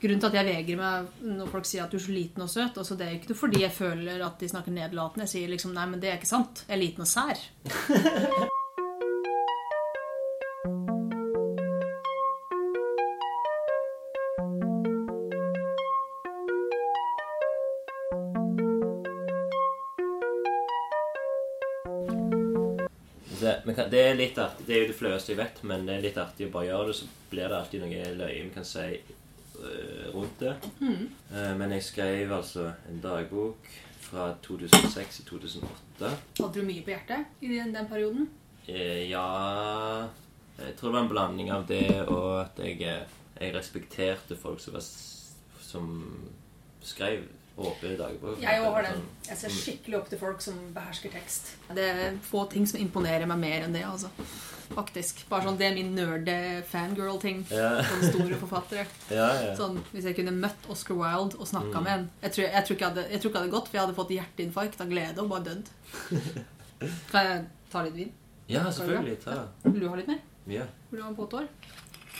Grunnen til at jeg vegrer meg når folk sier at du er så liten og søt, altså det er jo ikke fordi jeg føler at de snakker nedlatende. Jeg sier liksom nei, men det er ikke sant. Jeg er liten og sær. Det er litt artig. Det er jo det flaueste jeg vet, men det er litt artig å bare gjøre det. Så blir det alltid noe løye vi kan si rundt det. Eh, men jeg skrev altså en dagbok fra 2006 til 2008. Hadde du mye på hjertet i den, den perioden? Eh, ja Jeg tror det var en blanding av det og at jeg, eh, jeg respekterte folk som, var, som skrev åpne på. Jeg òg har den. Sånn, Jeg ser skikkelig opp til folk som behersker tekst. Det er få ting som imponerer meg mer enn det, altså. Faktisk. Bare sånn, Det er min nerde fangirl-ting. Ja. Sånne store forfattere. Ja, ja. Sånn, Hvis jeg kunne møtt Oscar Wilde og snakka Mm. med en jeg tror, jeg, tror ikke jeg, hadde, jeg tror ikke jeg hadde gått, for jeg hadde fått hjerteinfarkt av glede og bare dødd. Kan jeg ta litt vin? ja, selvfølgelig. Ta. Vil du ha litt mer? Ja. Vil du ha en påtår?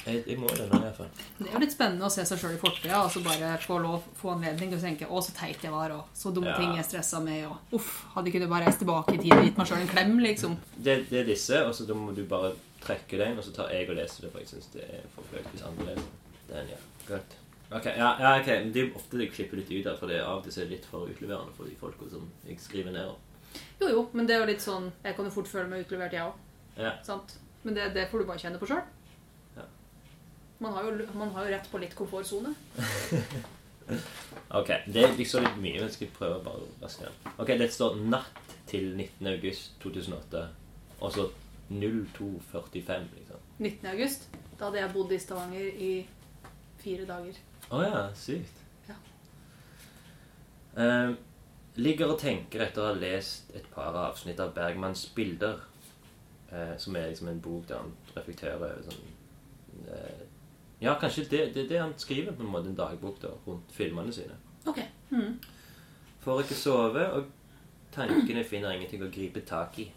Jeg, jeg må det nå, iallfall. Det er jo litt spennende å se seg sjøl i fortida og så bare få lov, få anledning til å tenke 'Å, så teit jeg var', og 'så dumme Ja. ting jeg stressa med', og 'uff, hadde jeg kunnet bare reist tilbake i tid og gitt meg sjøl en klem', liksom. Det, det er disse, og så da må du bare trekke den, og så tar jeg og leser det, for jeg syns det er for flaut hvis andre leser det. Den, ja. Godt. Ok, ja, ja, ok. Men det er ofte jeg klipper litt ut der, for det er av og til er litt for utleverende for de folka som jeg skriver ned. Jo, jo, men det er jo litt sånn Jeg kan jo fort føle meg utlevert, jeg òg. Ja. Sant? Men det, det får du bare kjenne på sjøl. Man, har jo- man har jo rett på litt komfortsone. Ok, det er liksom litt mye, men jeg skal prøve bare å raske den. Ok, det står natt til 19. august 2008, og så 0245, liksom. 19. august. Da hadde jeg bodd i Stavanger i fire dager. Å ja, sykt. Ja. Uh, ligger og tenker etter å ha lest et par avsnitt av Bergmanns bilder, Uh, som er liksom en bok der han reflekterer over sånn eh, Ja, kanskje det, det er det han skriver på en måte en dagbok da, rundt filmene sine. Ok. Mm. Får ikke sove, og tankene finner ingenting å gripe tak i.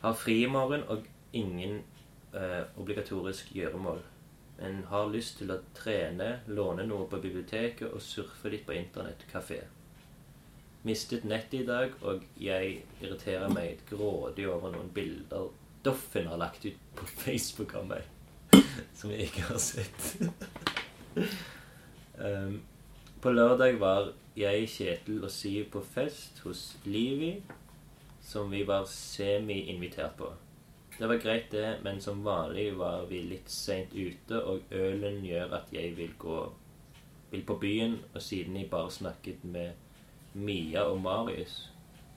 Har fri i morgen og ingen eh, obligatorisk gjøremål. Men har lyst til å trene, låne noe på biblioteket og surfe litt på internettkafé. Mistet nettet i dag, og jeg irriterer meg grådig over noen bilder Doffen har lagt ut på Facebook av meg, som jeg ikke har sett. um, på lørdag var jeg, Kjetil og Siv på fest hos Livi, som vi var semi-invitert på. Det var greit, det, men som vanlig var vi litt seint ute, og ølen gjør at jeg vil gå vil på byen, og siden jeg bare snakket med Mia og Marius,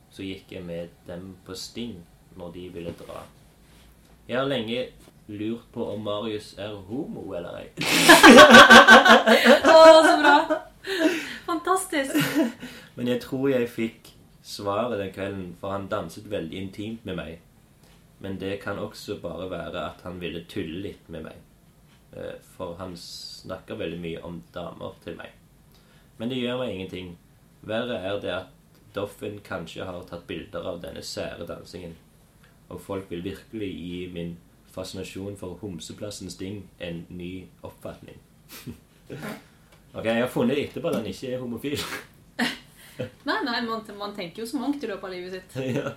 så gikk jeg med dem på Sting når de ville dra. Jeg har lenge lurt på om Marius er homo eller ei. Å, så bra! Fantastisk. Men jeg tror jeg fikk svaret den kvelden, for han danset veldig intimt med meg. Men det kan også bare være at han ville tulle litt med meg. Eh, For han snakker veldig mye om damer til meg. Men det gjør meg ingenting. Verre er det at Doffen kanskje har tatt bilder av denne sære dansingen. Og folk vil virkelig gi min fascinasjon for homseplassen Sting en ny oppfatning. ok, jeg har funnet etterpå at han ikke er homofil. Nei, nei, man, man tenker jo så mangt i løpet av livet sitt. ja.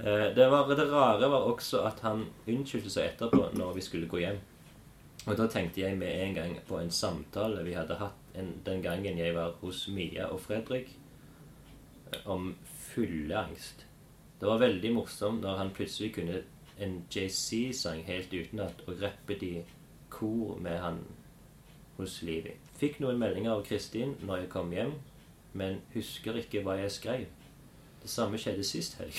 Eh, Det, var, det rare var også at han unnskyldte seg etterpå når vi skulle gå hjem. Og da tenkte jeg med en gang på en samtale vi hadde hatt en, den gangen jeg var hos Mia og Fredrik, eh, om fylleangst. Det var veldig morsomt når han plutselig kunne en JC-sang helt utenat og rappet i kor med han hos Livi. Fikk noen meldinger av Kristin når jeg kom hjem, men husker ikke hva jeg skrev. Det samme skjedde sist helg.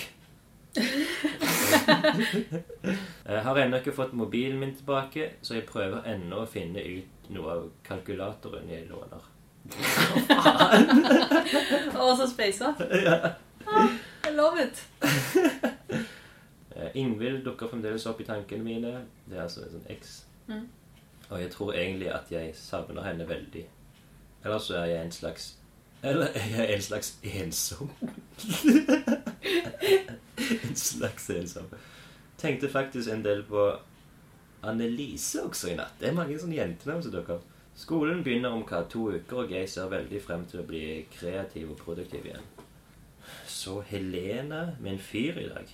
Jeg har ennå ikke fått mobilen min tilbake, så jeg prøver ennå å finne ut noe av kalkulatoren jeg låner. Å, så speisa. Ah, I love it. Eh, Ingvild dukker fremdeles opp i tankene mine. Det er altså en sånn eks. Mm. Og jeg tror egentlig at jeg savner henne veldig. Eller så er jeg en slags Eller er jeg en slags ensom? en slags ensom. Tenkte faktisk en del på Annelise også i natt. Det er mange sånne jentenavn som dukker opp. Skolen begynner om hva to uker, og jeg ser veldig frem til å bli kreativ og produktiv igjen. Så Helene, min fyr i dag.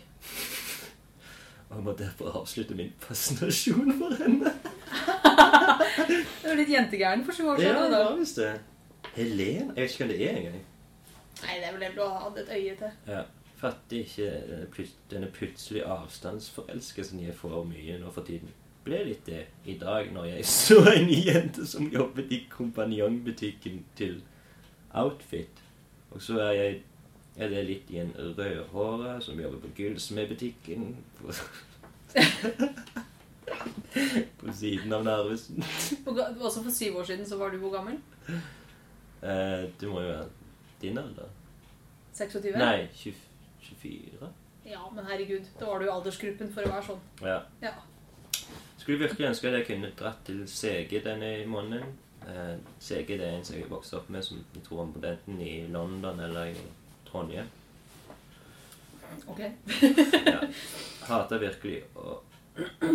Og jeg må derfor avslutte min fascinasjon for henne. Du var litt jentegæren for sju år Ja, siden. det da. var visst det. Helen? Jeg vet ikke hvem det er engang. Nei, det er vel det du hadde et øye til. Ja. Fatter ikke denne, plutselige avstandsforelskelsen jeg får mye nå for tiden. Ble litt det i dag når jeg så en jente som jobbet i kompanjongbutikken til Outfit. Og så er jeg er det litt i en rødhåra som jobber på gullsmedbutikken på, på siden av Narvesen. Også for syv år siden så var du hvor gammel? Eh, du må jo være din alder. 26? Nei, 20, 24? Ja, men herregud. Da var du i aldersgruppen for å være sånn. Ja. Ja. Skulle virkelig ønske at jeg kunne dratt til CG denne måneden. Eh, CG det er en som jeg vokste opp med, som tror han bodde enten i London eller i Trondheim. Ok. Ja. Hater virkelig å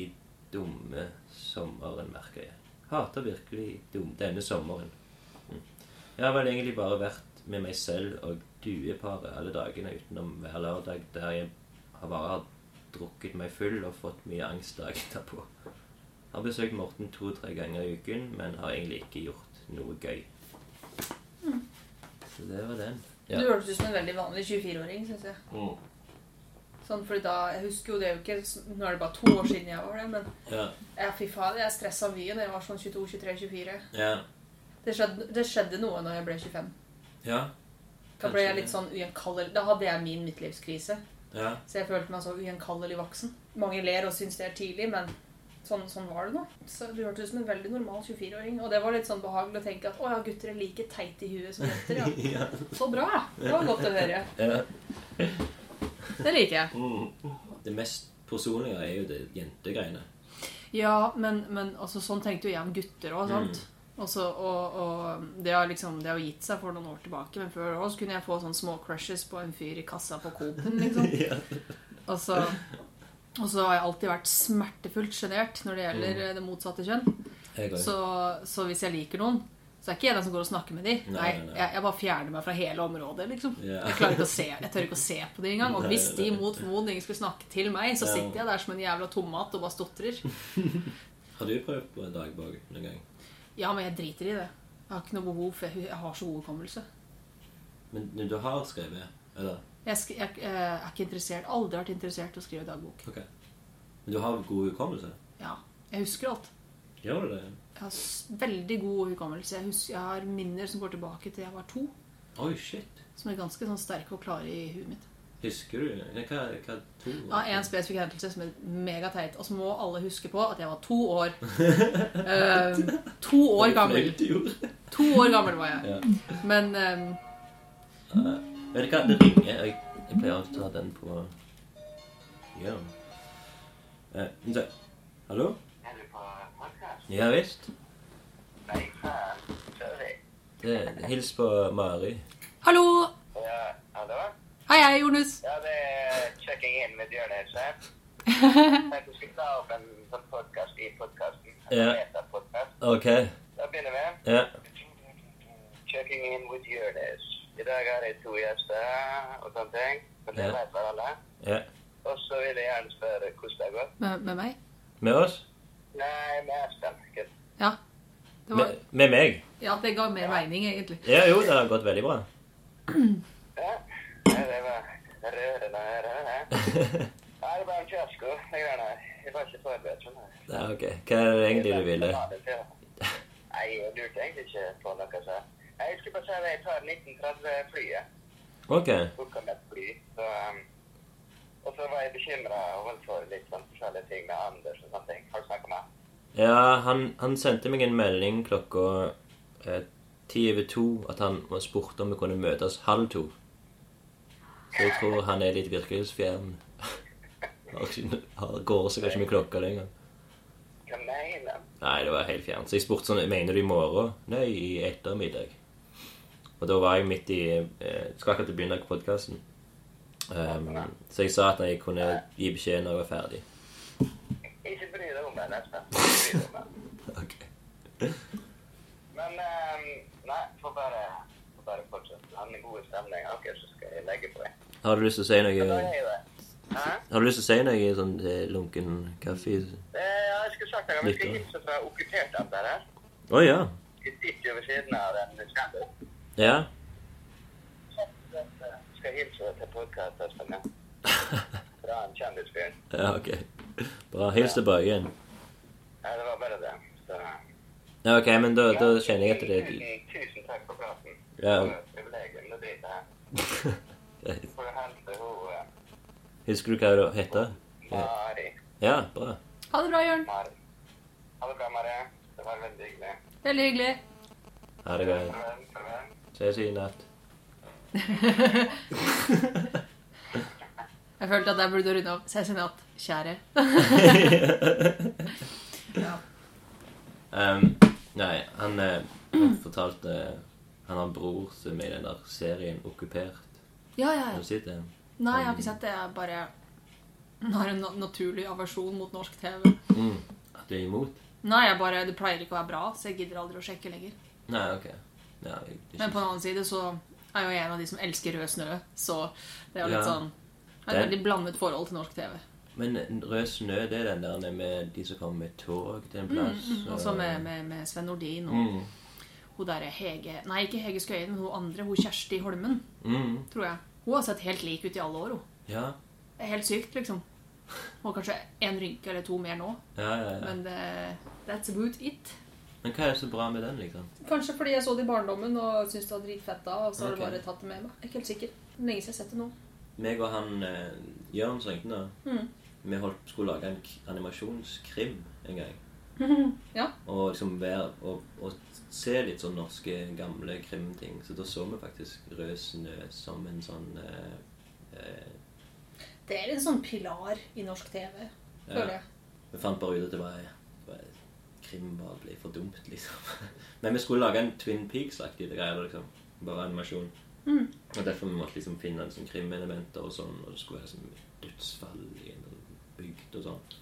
i dumme sommeren, merker jeg. Hater virkelig dum, denne sommeren. Mm. Jeg har vel egentlig bare vært med meg selv og dueparet alle dagene utenom hver lørdag, der jeg har bare har drukket meg full og fått mye angst dagen derpå. Har besøkt Morten to-tre ganger i uken, men har egentlig ikke gjort noe gøy. Så det var den. Du hørtes ut som en veldig vanlig 24-åring, syns jeg. Mm. Sånn, fordi da, Jeg husker jo det er jo ikke Nå er det bare to år siden jeg var det, men Ja. jeg, fy fader, jeg stressa mye da jeg var sånn 22-23-24. Ja. Det skjedde, det skjedde noe når jeg ble 25. Ja. Da ble jeg litt sånn ugjenkallelig Da hadde jeg min midtlivskrise. Ja. Så jeg følte meg så ugjenkallelig voksen. Mange ler og syns det er tidlig, men sånn, sånn var det nå. Så Du hørtes ut som en veldig normal 24-åring. Og det var litt sånn behagelig å tenke at å ja, gutter er like teite i huet som jenter. ja. ja. Så bra! Det var godt å høre. ja. Det liker jeg. Mm. Det mest personlige er jo det jentegreiene. Ja, men, men altså, sånn tenkte jo jeg om gutter òg, sant. Også, og, og det har liksom Det har gitt seg for noen år tilbake, men før også kunne jeg få sånne små crushes på en fyr i kassa på Coop-en, liksom. ja. Og så har jeg alltid vært smertefullt sjenert når det gjelder mm. det motsatte kjønn. Så, så hvis jeg liker noen, så er ikke jeg den som går og snakker med dem. Nei, Nei, nei. Jeg, jeg bare fjerner meg fra hele området, liksom. Yeah. Jeg klarer ikke å se, jeg tør ikke å se på dem engang. Og hvis de mot formodning skulle snakke til meg, så sitter jeg der som en jævla tomat og bare stotrer. Har du prøvd på en dagbok noen gang? Ja, men jeg driter i det. Jeg har ikke noe behov, for jeg, har så god hukommelse. Men men du har skrevet? Eller? Jeg, jeg, jeg er ikke interessert, aldri vært interessert i å skrive dagbok. Okay. Men du har god hukommelse? Ja, Jeg husker alt. Gjør du det? Jeg har veldig god hukommelse. Jeg, husker, jeg har minner som går tilbake til jeg var to, Oi, shit. som er ganske sånn sterke og klare i huet mitt. Husker du Hva, hva to Ja, En spesifikk hendelse som er megateit. Og så må alle huske på at jeg var to år. Ehm, to år gammel. To år gammel var jeg. Men um, Eh, vet du hva, det ringer. Jeg, jeg pleier alltid å ta den på Ja. Eh, men se. Hallo? Er du på podcast? Ja visst. Nei, faen. Sorry. Det- Hils på Mari. Hallo! Ja, hallo? Hei, hei, Jonas. Ja, det er checking in med Jonis her. Jeg skal ta opp en sånn podcast i podcasten. En Ja. metapodcast. Ok. Da begynner vi. Ja. Checking in with Jonis. I dag har jeg to gjester og sånne ting. Men det Ja. vet vel alle. ja. Og så vil jeg gjerne spørre hvordan det går. Med, med meg? Med oss? Nei, med Espen. Ja. Det, var, Med, med meg? ja, det ga mer mening, egentlig. Ja, jo, det har gått veldig bra. Ja. Nei, det var rørende å høre. det. Nei, det er bare en fiasko, det greiene her. Jeg var ikke forberedt sånn. Ja, ok. Hva er det egentlig du ville? Nei, jeg lurte egentlig ikke på noe så. Jeg skulle bare si at jeg tar 1930-flyet. Ok. Booka med fly. Så, um, og så var jeg bekymra for litt sånn forskjellige ting med Anders og sånne ting. Har du snakka med? Ja, han, han sendte meg en melding klokka eh, ti over to at han spurte om vi kunne møtes halv to. Så jeg tror han er litt virkelighetsfjern. Går seg ikke med klokka lenger. Hva mener han? Nei, det var helt fjernt. Så jeg spurte sånn Mener du i morgen? Nei, i ettermiddag. Og da var jeg midt i eh, Skal akkurat begynne podkasten. Um, så jeg sa at jeg kunne gi beskjed når jeg var ferdig. Ikke bry deg om det, deg. Ok. Men um, nei, får bare, får bare fortsette. Ha en god stemning. Ok, så skal jeg legge på. jeg. Har du lyst til å si noe er. Hæ? Har du lyst til å si noe i sånn eh, lunken kaffe? Eh, ja, jeg skulle sagt det, men jeg skal hilse fra okkupert etter her. Å ja. Jeg sitter jo ved siden av den kjendis. Ja. Skal hilse til podkasten, ja. Fra en kjendisfyr. Ja, ok. Bra. Hils tilbake igjen. Ja, det var bare det. Så, Ja, ok, men da, da kjenner jeg at det er Tusen, takk for praten. Ja. Privilegium. Nå driter jeg. Greit. Hun eh, Husker du hva det heter? Mari. Ja, bra. Ha det bra, Jørn. Mari. Ha det bra, Mari. Det var veldig hyggelig. Veldig hyggelig. Ha det godt. Farvel. Farvel. Ses siinä, että... Jeg følte at jeg burde runde av. Se sin natt, kjære. ja. Um, nei, han, eh, han fortalte Han har en bror som er i den der serien Okkupert. ja, ja, Har ja. det? Nei, jeg har ikke sett det. Jeg bare har en naturlig aversjon mot norsk TV. Mm. At du er imot? Nei, jeg bare, det pleier ikke å være bra, så jeg gidder aldri å sjekke lenger. Nei, ok. Ja, jeg, Men på den annen side så er jo jeg en av de som elsker rød snø, så det er jo litt Ja. sånn det er et veldig blandet forhold til norsk TV. Men Rød snø, det er den der med de som kommer med tog til en plass. Mm, Også med, med, med Sven Nordin og Mm. hun derre Hege Nei, ikke Hege Skøyen, men hun andre, hun Kjersti Holmen, Mm. tror jeg. Hun har sett helt lik ut i alle år, hun. Ja. Det er helt sykt, liksom. Og kanskje én rynke eller to mer nå, Ja, ja, ja. men det, that's about it. Men hva er så bra med den, liksom? Kanskje fordi jeg så det i barndommen og syntes det var dritfett da, og så har Ok. jeg bare tatt det med meg. Jeg er ikke helt sikker. Lenge siden jeg har sett det nå. Meg og han eh, Jørn nå, Mm. vi holdt, skulle lage en animasjonskrim en gang. Ja. Og liksom være og, og se litt sånn norske, gamle krimting. Så da så vi faktisk Rød snø som en sånn eh, eh, Det er en sånn pilar i norsk TV, føler ja. jeg. Vi fant bare ut at det var Krim bare blir for dumt, liksom. Men vi skulle lage en Twin Peaks-aktig greie, liksom. Bare animasjon. Mm. Og derfor vi måtte liksom finne liksom, krimelementer og sånn, og det skulle være sånn dødsfall i en bygd og sånn.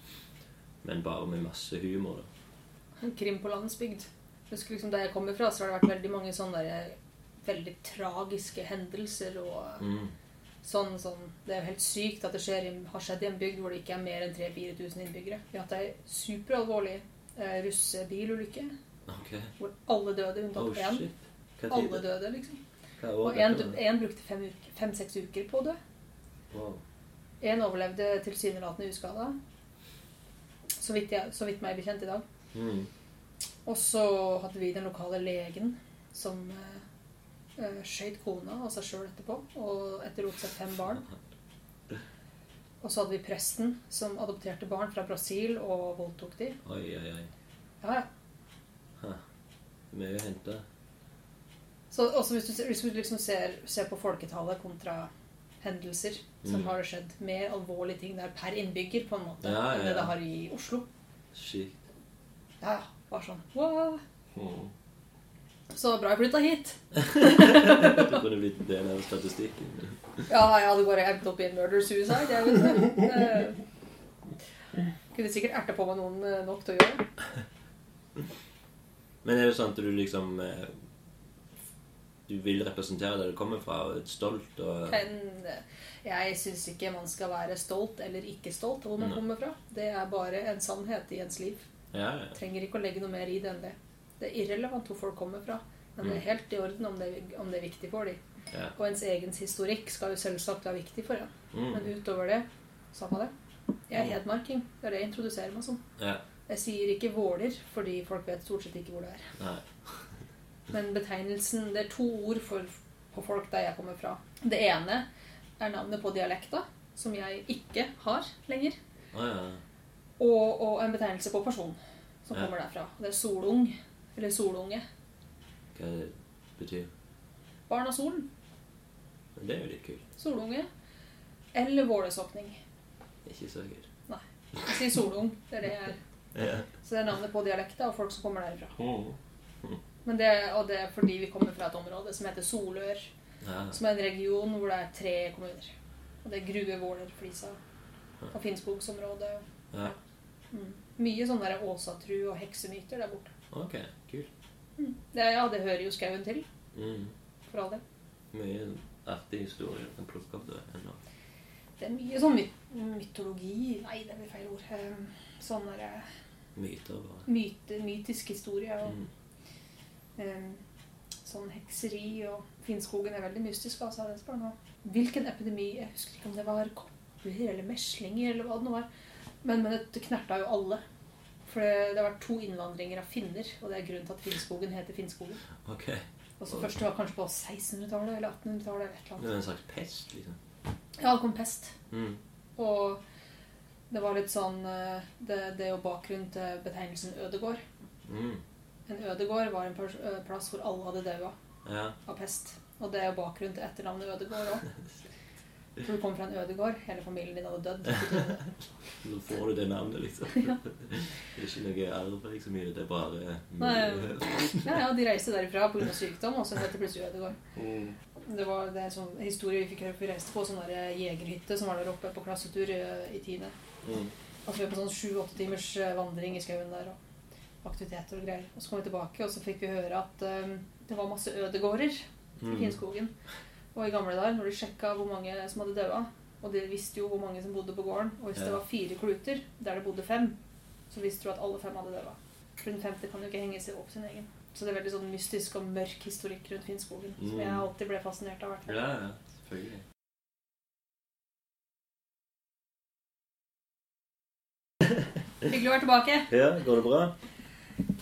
Men bare med masse humor, da. En krim på landsbygd. Husker liksom Der jeg kommer fra, så har det vært veldig mange sånne der, veldig tragiske hendelser og Mm. sånn, sånn Det er jo helt sykt at det skjer, har skjedd i en bygd hvor det ikke er mer enn 3000-4000 innbyggere. Vi har hatt ei superalvorlig eh, russebilulykke Okay. hvor alle døde unntatt Oh, én. Alle døde, liksom. Og én en brukte fem uker- fem-seks uker på å dø. Wow. Én overlevde tilsynelatende uskada. Så vidt, jeg, så vidt meg bekjent i dag. Mm. Og så hadde vi den lokale legen som uh, skjøt kona og seg sjøl etterpå. Og etterlot seg fem barn. Og så hadde vi presten som adopterte barn fra Brasil og voldtok de. Oi, oi, oi. Ja, ja. Mye å hente. Så også hvis du, hvis du liksom ser, ser på folketallet kontra hendelser, så Mm. har skjedd mer alvorlige ting der per innbygger på en måte Ja, ja, enn det det har i Oslo. Sykt. Ja, ja. Bare sånn wow. Mm. Så bra jeg flytta hit. Du kunne blitt en del av statistikken. Ja, jeg hadde bare endt opp i en murder suicide. Jeg vet det. Eh, Kunne sikkert erta på meg noen eh, nok til å gjøre det. Men er det sånn at du liksom eh, Du vil representere der du kommer fra, og er stolt og Men jeg syns ikke man skal være stolt eller ikke stolt av hvor man kommer fra. Det er bare en sannhet i ens liv. Ja, ja. Trenger ikke å legge noe mer i det enn det. Det er irrelevant hvor folk kommer fra. Men det er helt i orden om det, om det er viktig for dem. ja. Og ens egen historikk skal jo selvsagt være viktig for en. Mm. Men utover det, samme det. Jeg er hedmarking. Det er det jeg introduserer meg som. ja. Jeg sier ikke Våler, fordi folk vet stort sett ikke hvor det er. Nei. Men betegnelsen Det er to ord for, på folk der jeg kommer fra. Det ene er navnet på dialekta, som jeg ikke har lenger. Ah, ja. Og, og en betegnelse på person som Ja. kommer derfra. Det er solung. Eller solunge. Hva det betyr Barn av solen. Det er jo litt kult. Solunge. Eller vålesokning. Ikke så kult. Jeg sier solung. Det er det jeg er. Ja. Så det er navnet på dialekta og folk som kommer derfra Mm. Men det, og det er fordi vi kommer fra et område som heter Solør. ja. Som er en region hvor det er tre kommuner. Og det er Grue, Våler, Flisa og Finnskogsområdet. ja. Mm. Mye sånn der åsatru og heksemyter der borte. Ok, kult. Det, ja, det hører jo skauen til, Mm. for all del. Mye artig historie du kan plukke opp der ennå. Det er mye sånn my mytologi Nei, det blir feil ord. Eh, Sånn derre Myter bare. myte, mytisk historie og Mm. um, sånn hekseri og Finnskogen er veldig mystisk. altså. Det spør nå. Hvilken epidemi Jeg husker ikke om det var kopper eller meslinger eller hva det nå var. Men, men det knerta jo alle. For det, det har vært to innvandringer av finner, og det er grunnen til at Finnskogen heter Finnskogen. Ok. Og så Først var kanskje på 1600-tallet eller 1800-tallet. eller et eller Det annet. er en slags pest, liksom. Ja, det kom pest. Mm. Og det var litt sånn eh, Det, det er jo bakgrunnen til betegnelsen ødegård. Mm. En ødegård var en plass hvor alle hadde daua Ja. av pest. Og det er jo bakgrunnen til etternavnet Ødegård òg. For du kom fra en ødegård, hele familien din hadde dødd. Nå. Så får du det navnet, liksom. Det er ikke noe arv liksom, i det. Det er bare Nei. Ja, ja, De reiste derifra pga. sykdom, og så het det plutselig Ødegård. Mm. Det var det sånn historie vi fikk høre. Vi reiste på sånn der jegerhytte som var der oppe på klassetur i, tide. Mm. Altså vi var på sånn sju-åtte timers eh, vandring i skauen der. og Aktiviteter og greier. Og så kom vi tilbake, og så fikk vi høre at um, det var masse ødegårder i Mm. Og i gamle dager, når de sjekka hvor mange som hadde daua, og de visste jo hvor mange som bodde på gården, og hvis det var fire kluter der det bodde fem, så visste du at alle fem hadde daua. For den femte kan jo ikke henge seg opp sin egen. Så det er veldig sånn mystisk og mørk historikk rundt Finnskogen, som Mm. jeg alltid ble fascinert av. Ja, ja. Selvfølgelig. Hyggelig å være tilbake. Ja, går det bra?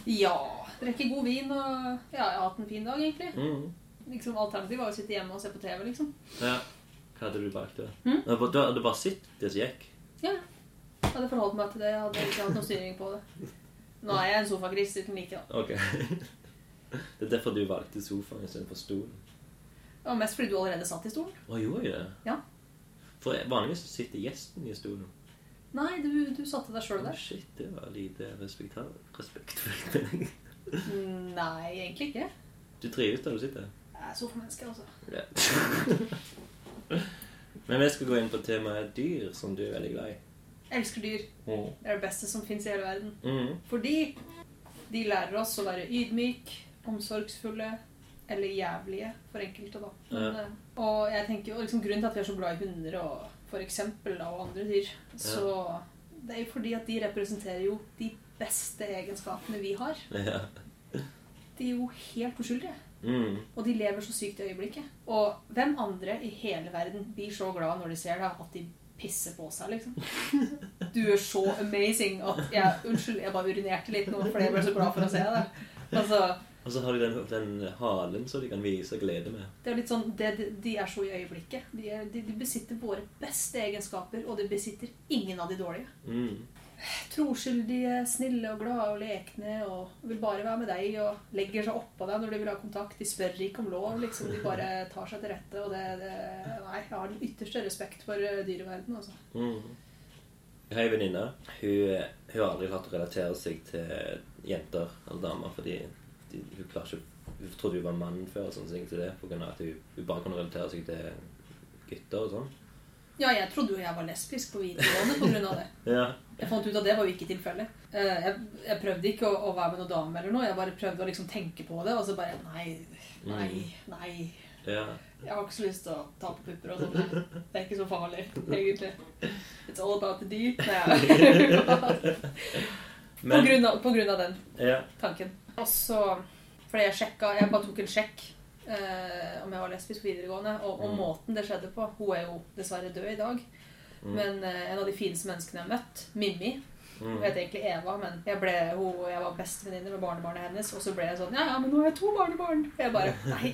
Ja. Drikke god vin og Ja, jeg har hatt en fin dag, egentlig. Mm. Liksom Alternativet var å sitte hjemme og se på TV, liksom. Ja. Hva hadde du valgt da? Mm. Du hadde- Du hadde bare sett det som gikk? Ja. Jeg hadde forholdt meg til det. Jeg hadde ikke hatt noen styring på det. Nå er jeg en sofagris uten like, da. Ok. Det er derfor du valgte sofaen istedenfor stolen. Det var mest fordi du allerede satt i stolen. Å, gjorde jeg det? Ja. For vanligvis sitter gjesten i stolen. Nei, du, du satte deg sjøl der der. shit, det var lite respektfullt. Respekt. Nei, egentlig ikke. Du trives der du sitter? Jeg er sofamenneske, altså. Ja. Men vi skal gå inn på temaet dyr, som du er veldig glad i. Jeg elsker dyr. Mm. Det er det beste som fins i hele verden. Mm. Fordi de lærer oss å være ydmyk, omsorgsfulle eller jævlige for enkelte, da. Men, Ja. eh, Og jeg tenker jo liksom grunnen til at vi er så glad i hunder og for eksempel, da, og andre dyr, så det er jo fordi at de representerer jo de beste egenskapene vi har. Ja. De er jo helt uskyldige. Mm. Og de lever så sykt i øyeblikket. Og hvem andre i hele verden blir så glad når de ser deg, at de pisser på seg, liksom? Du er så amazing at jeg Unnskyld, jeg bare urinerte litt nå fordi jeg ble så glad for å se deg. Altså, Og så har de den, den halen som de kan vise glede med. det er litt sånn, det, de- de er så i øyeblikket. De, er, de, de besitter våre beste egenskaper, og de besitter ingen av de dårlige. Mm. Troskyldige, snille og glade og lekne og vil bare være med deg og legger seg oppå deg når de vil ha kontakt. De spør ikke om lov, liksom. De bare tar seg til rette. Og det, det Nei, jeg har den ytterste respekt for dyreverden, dyreverdenen, altså. Mm. Jeg har ei venninne. Hun, hun har aldri klart å relatere seg til jenter eller damer fordi de, hun klarer ikke Hun trodde hun var mann før, og sånn, så det, på grunn av at hun, hun bare kunne relatere seg til gutter og sånn. Ja, jeg trodde jo jeg var lesbisk på videregående av det. Ja. Jeg fant ut at det var jo ikke tilfellet. Eh, Jeg, jeg prøvde ikke å, å være med noen dame eller noe. Jeg bare prøvde å liksom tenke på det, og så bare Nei, nei, nei. ja. Jeg har ikke så lyst til å ta på pupper og sånn. Det er ikke så farlig, egentlig. It's all about the deep. På, grunn av, på grunn av den ja. tanken. Og så Fordi jeg sjekka Jeg bare tok en sjekk eh, om jeg var lesbisk på videregående, og, og Mm. måten det skjedde på Hun er jo dessverre død i dag, Mm. men eh, en av de fineste menneskene jeg har møtt, Mimmi Hun heter het egentlig Eva, men jeg, ble, hun, jeg var bestevenninne med barnebarnet hennes, og så ble jeg sånn Ja, ja, men nå har jeg to barnebarn. Og jeg bare Nei,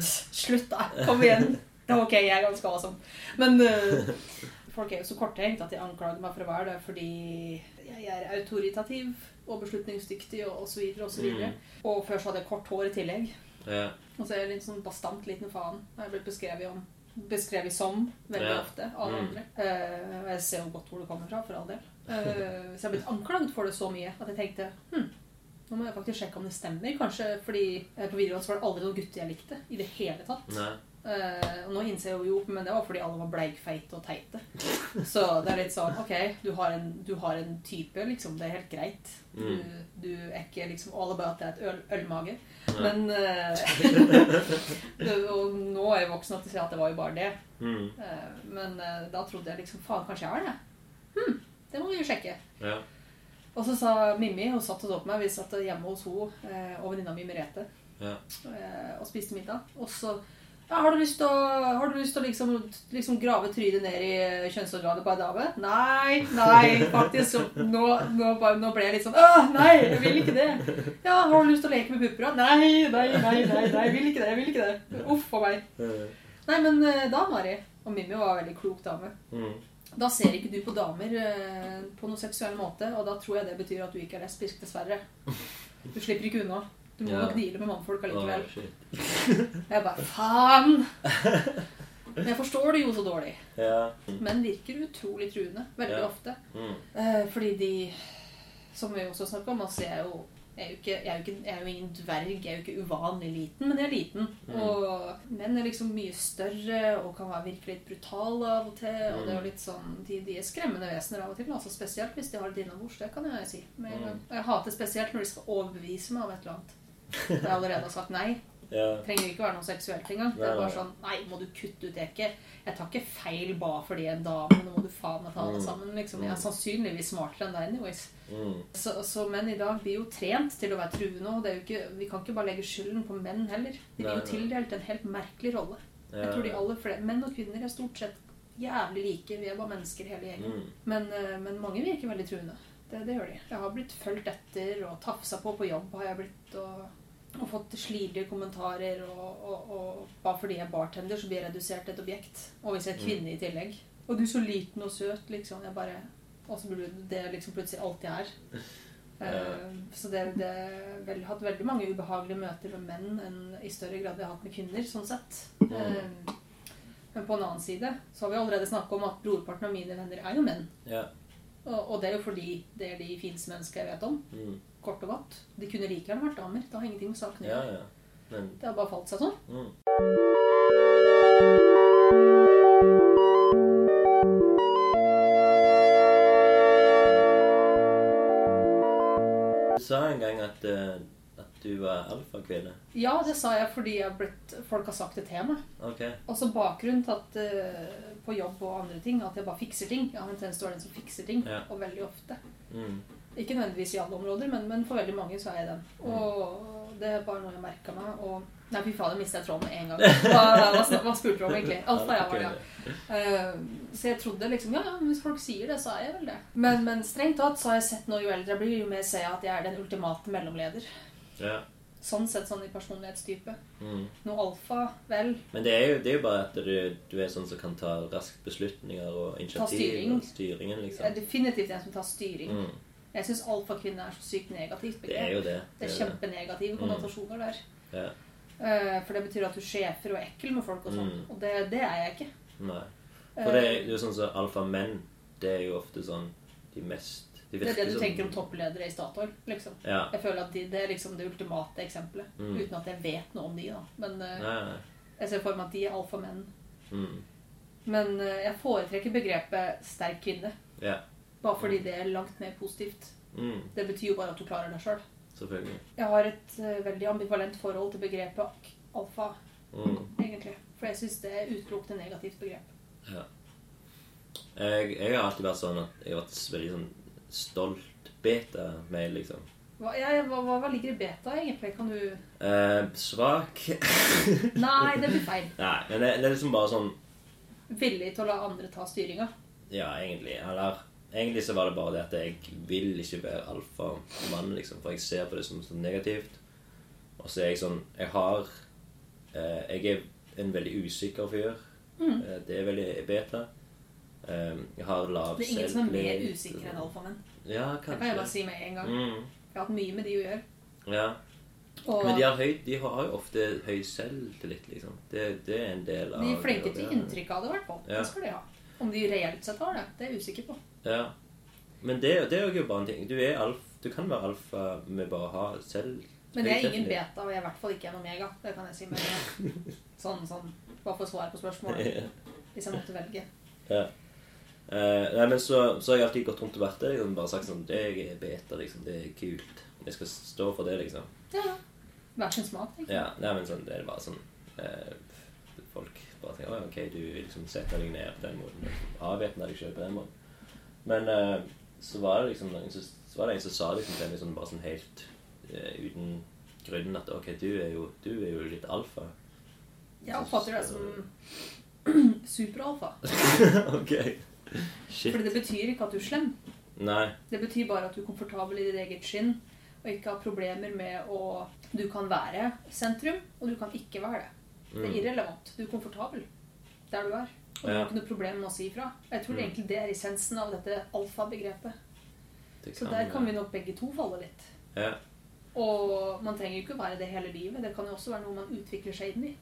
slutt, da. Kom igjen. Det er ok, jeg er ganske awesome. Men eh, folk er jo så korttenkt at de anklager meg for å være det fordi jeg er autoritativ og beslutningsdyktig og osv. Og, så videre. Mm. og før så hadde jeg kort hår i tillegg. Ja. Og så er jeg litt sånn bastant liten faen. Jeg blitt beskrevet, om, beskrevet som veldig Ja. ofte av Mm. andre. Eh, og jeg ser jo godt hvor det kommer fra, for all del. Uh, så jeg har blitt anklaget for det så mye at jeg tenkte hm, nå må jeg faktisk sjekke om det stemmer. Kanskje fordi eh, på videregående var det aldri noen gutter jeg likte. I det hele tatt. Nei. Eh, og nå innser jeg jo men det var fordi alle var bleikfeite og teite. Så det er litt sånn OK, du har en, du har en type, liksom. Det er helt greit. Du, Mm. du er ikke liksom all about that øl, ølmage. Nei. Men uh, Og nå er jeg voksen nok til å si at det var jo bare det. Mm. Uh, men da trodde jeg liksom Faen, kanskje jeg har det? Hm, det må vi jo sjekke. Ja. Og så sa Mimmi, hun satt og så på meg, vi satt hjemme hos henne og venninna mi Merete Ja. og spiste middag. Og så ja, har du lyst til å, har du lyst til å liksom, liksom grave trynet ned i kjønnsorganet på ei dame? Nei, nei, faktisk. Nå, nå, nå ble jeg litt sånn Åh, nei, jeg vil ikke det. Ja, har du lyst til å leke med pupper? Nei, nei, nei, nei, nei, jeg vil ikke det. jeg vil ikke det. Uff a meg. Nei, men eh, da, Mari, og Mimmi var en veldig klok dame, Mm. da ser ikke du på damer eh, på noen seksuell måte, og da tror jeg det betyr at du ikke er lesbisk, dessverre. Du slipper ikke unna. Du må Ja. nok deale med mannfolk allikevel. Oh. Jeg bare Faen! Men jeg forstår det jo så dårlig. Ja. Menn virker utrolig truende. Veldig Ja. ofte. Mm. Eh, fordi de Som vi også snakker om, altså jeg er jo jeg er, ikke, jeg, er ikke, jeg er jo ingen dverg, jeg er jo ikke uvanlig liten, men jeg er liten. Mm. Og menn er liksom mye større og kan være virkelig litt brutale av og til. Og det er jo litt sånn, de, de er skremmende vesener av og til, altså spesielt hvis de har et innabords. Det kan jeg si. Men en gang. Jeg hater spesielt når de skal overbevise meg om et eller annet. Da jeg allerede har sagt nei. Ja. Det trenger ikke være noe seksuelt engang. Det er bare sånn Nei, må du kutte ut ikke? Jeg tar ikke feil ba fordi en dame. Nå må du faen meg ta det Mm. sammen. liksom. Jeg er sannsynligvis smartere enn deg anyways. Mm. Så, så menn i dag blir jo trent til å være truende. og ikke, Vi kan ikke bare legge skylden på menn heller. De blir jo tildelt en helt merkelig rolle. Jeg tror de aller flere, Menn og kvinner er stort sett jævlig like. Vi er bare mennesker hele gjengen. Mm. Men, eh, men mange virker veldig truende. Det, det gjør de. Jeg har blitt fulgt etter og tafsa på på jobb. har jeg blitt, og, og fått slibrige kommentarer. Og, og, og bare fordi jeg er bartender, så blir jeg redusert til et objekt. Og hvis jeg er kvinne i tillegg. Og du er så liten og søt, liksom. Jeg bare, og så blir det liksom plutselig alt jeg er. Eh, så det, det har hatt veldig mange ubehagelige møter med menn enn i større grad jeg har hatt med kvinner. sånn sett. Eh, men på en annen side så har vi allerede snakket om at brorparten av mine venner er jo menn. Ja. Og, det er jo fordi det er de fineste menneskene jeg vet om. Mm. Kort og godt. De kunne like gjerne vært damer. Det har ingenting med saken å ja, gjøre. ja. Men Det har bare falt seg sånn. mm. Du sa en gang at, eh, at du var alfakvinne. Ja, det sa jeg fordi jeg blitt, folk har sagt det til meg. Ok. Også bakgrunnen til at eh, på jobb og andre ting at jeg bare fikser ting. Jeg har en tendens til å være den som fikser ting. Ja. Og veldig ofte. Mm. Ikke nødvendigvis i alle områder, men, men for veldig mange så er jeg den. Og det er bare noe jeg merka meg. Og Nei, fy faen, jeg mista tråden med en gang. Hva, hva, hva spurte du om, egentlig? Alt da jeg var ja. Uh, så jeg trodde liksom Ja, ja, hvis folk sier det, så er jeg vel det. Men, men strengt tatt så har jeg sett nå jo eldre jeg blir, jo mer ser jeg at jeg er den ultimate mellomleder. Ja. Sånn sett sånn i personlighetstype. Mm. Noe alfa, vel. Men det er, jo, det er jo bare at du, du er sånn som kan ta raskt beslutninger og initiativ. styring. Og styringen, Jeg er liksom. definitivt en som tar styring. Mm. Jeg syns alfakvinne er så sykt negativt Det er jo det. Det er kjempenegative konnotasjoner der. Ja. Eh, For det betyr at du sjefer og er ekkel med folk og sånn. Mm. Og det, det er jeg ikke. Nei. For det er Eh, jo sånn som alfamenn, det er jo ofte sånn de mest de Det er det du som- tenker om toppledere i Statoil, liksom. Ja. Jeg føler at de, det er liksom det ultimate eksempelet. Mm. Uten at jeg vet noe om de, da. Men eh, Nei, nei. jeg ser for meg at de er alfamenn. Mm. Men eh, jeg foretrekker begrepet sterk kvinne. Ja. Bare fordi det er langt mer positivt. Mm. Det betyr jo bare at du klarer deg sjøl. Selvfølgelig. Jeg har et eh, veldig ambivalent forhold til begrepet alfa, Mm. egentlig. For jeg syns det er utelukkende negativt begrep. Ja. Jeg, jeg har alltid vært sånn at jeg har vært veldig sånn stolt beta-mail, liksom. Hva, ja, hva, hva, ligger i beta, egentlig? Kan du Eh, svak Nei, det blir feil. Nei, men det, det er liksom bare sånn Villig til å la andre ta styringa. Ja, egentlig. Eller egentlig så var det bare det at jeg vil ikke være alfamann, liksom. For jeg ser på det som så negativt. Og så er jeg sånn Jeg har eh, Jeg er en veldig usikker fyr. Mm. Eh, det er veldig beta. Eh, jeg har lav Det er ingen som er mer usikker usikre enn alfamenn. Ja, Det kan jeg bare si med en gang. Mm, Jeg har hatt mye med de å gjøre. ja. Og Men de har, høy, de har jo ofte høy selvtillit, liksom. Det, det er en del av de er flinke til inntrykk av det, i hvert fall. Ja. Det skal de ha. Om de reelt sett har det, det er jeg usikker på. Ja. Men det, det er jo bare en ting. Du, er alf, du kan være alfa med bare å ha selv, Men det er ingen beta, og jeg er i hvert fall ikke en omega. Det kan jeg si med. Sånn, sånn, bare for svar på spørsmålet. Hvis jeg måtte velge. Ja. Eh, nei, men så, så har jeg alltid gått rundt og vært det. Liksom, bare sagt sånn det Jeg er beta, liksom. Det er kult. Jeg skal stå for det, liksom. Ja. Hver sin smak, liksom. Ja, nei, men sånn, det er bare sånn uh, Folk bare tenker «Å, OK, du liksom setter deg ned på den måten. Liksom, Avvæpner deg sjøl på den måten. Men uh, så var det liksom noen som, så var det en som sa liksom til meg sånn, bare sånn helt uten grunnen at OK, du er jo, du er jo litt alfa. Jeg oppfatter deg som superalfa. OK. Shit. Fordi det betyr ikke at du er slem. Nei. Det betyr bare at du er komfortabel i ditt eget skinn og ikke har problemer med å Du kan være sentrum, og du kan ikke være det. Det er Mm. irrelevant. Du er komfortabel der du er. Og du Ja. har ikke noe problem med å si ifra. Jeg tror Mm. egentlig det er essensen av dette alfabegrepet. Det Så der kan vi nok begge to falle litt. Ja. Og man trenger jo ikke være det hele livet. Det kan jo også være noe man utvikler seg inn i.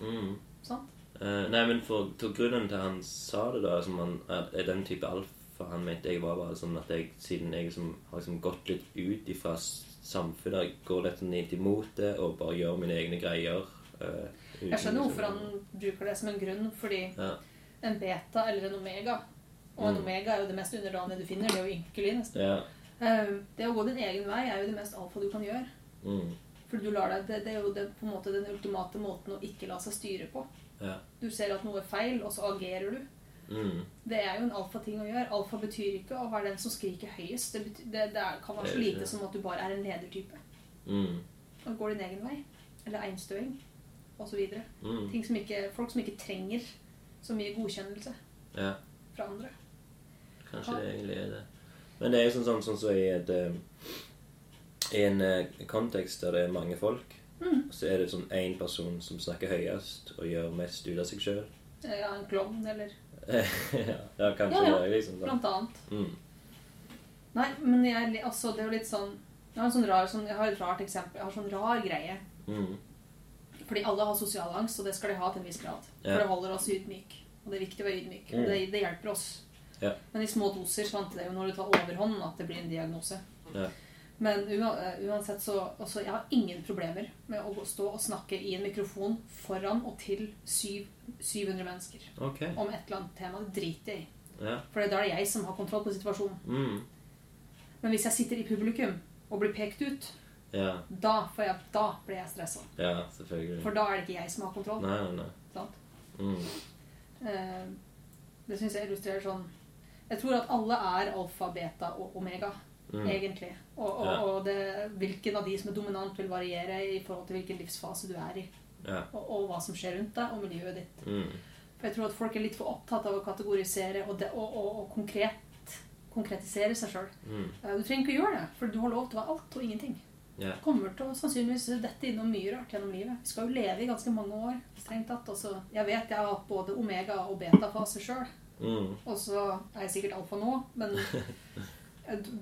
Mm. Sant? Eh, nei, men for, for grunnen til han sa det, da, som han, er, den type alfa han mente jeg var bare sånn at jeg, siden jeg som, har liksom gått litt ut ifra samfunnet, går litt litt imot det og bare gjør mine egne greier. uh, Jeg skjønner liksom- hvorfor han bruker det som en grunn, fordi Ja. en beta eller en omega Og en Mm. omega er jo det mest underdanige du finner. Det er jo ynkelig, nesten. Ja. Uh, Det å gå din egen vei er jo det mest alfa du kan gjøre. Mm. For du lar deg, det, det er jo det, på en måte den ultimate måten å ikke la seg styre på. Ja. Du ser at noe er feil, og så agerer du. Mm. Det er jo en alfa-ting å gjøre. Alfa betyr ikke å være den som skriker høyest. Det, betyr, det, det kan være så lite det. som at du bare er en ledertype. Mm. Og går din egen vei. Eller einstøing. Og så videre. Mm. Ting som ikke, folk som ikke trenger så mye godkjennelse Ja. fra andre. Kanskje det egentlig er det. Men det er jo sånn sånn, sånn så i, et, eh, i en eh, kontekst der det er mange folk, Mm. så er det sånn én person som snakker høyest og gjør mest ut av seg sjøl. Ja, en klovn, eller ja, ja, kanskje Ja, ja. det liksom Da. blant annet. Mm. Nei, men jeg, altså, det er jo litt sånn Jeg har, en sånn rar, sånn, jeg har et rart eksempel. Jeg har sånn rar greie. Mm. Fordi alle har sosial angst, og det skal de ha til en viss grad. For det holder oss ydmyk. Og det er viktig å være ydmyk. Mm. Og det, det hjelper oss. Ja. Men i små doser så vant det jo når du tar overhånd at det blir en diagnose. Ja. Men eh, uansett så også, Jeg har ingen problemer med å stå og snakke i en mikrofon foran og til syv, 700 mennesker okay. om et eller annet tema. Det driter jeg i. Ja. For da er det jeg som har kontroll på situasjonen. Mm. Men hvis jeg sitter i publikum og blir pekt ut, Ja. da, får jeg, da blir jeg stressa. ja. For da er det ikke jeg som har kontroll. Nei, nei, nei. Sant? Mm. Eh, det syns jeg illustrerer sånn Jeg tror at alle er alfa, beta og omega, Mm. egentlig. Og, og, Ja. og det, hvilken av de som er dominant, vil variere i forhold til hvilken livsfase du er i. Ja. Og, og hva som skjer rundt deg, og miljøet ditt. Mm. For jeg tror at folk er litt for opptatt av å kategorisere og, de, konkret, konkretisere seg sjøl. Mm. Du trenger ikke å gjøre det, for du har lov til å være alt og ingenting. Ja. kommer til å sannsynligvis dette innom mye rart gjennom livet. Vi skal jo leve i ganske mange år, strengt tatt. Og så, jeg vet jeg har hatt både omega- og beta-fase sjøl, Mm. og så er jeg sikkert alfa nå, men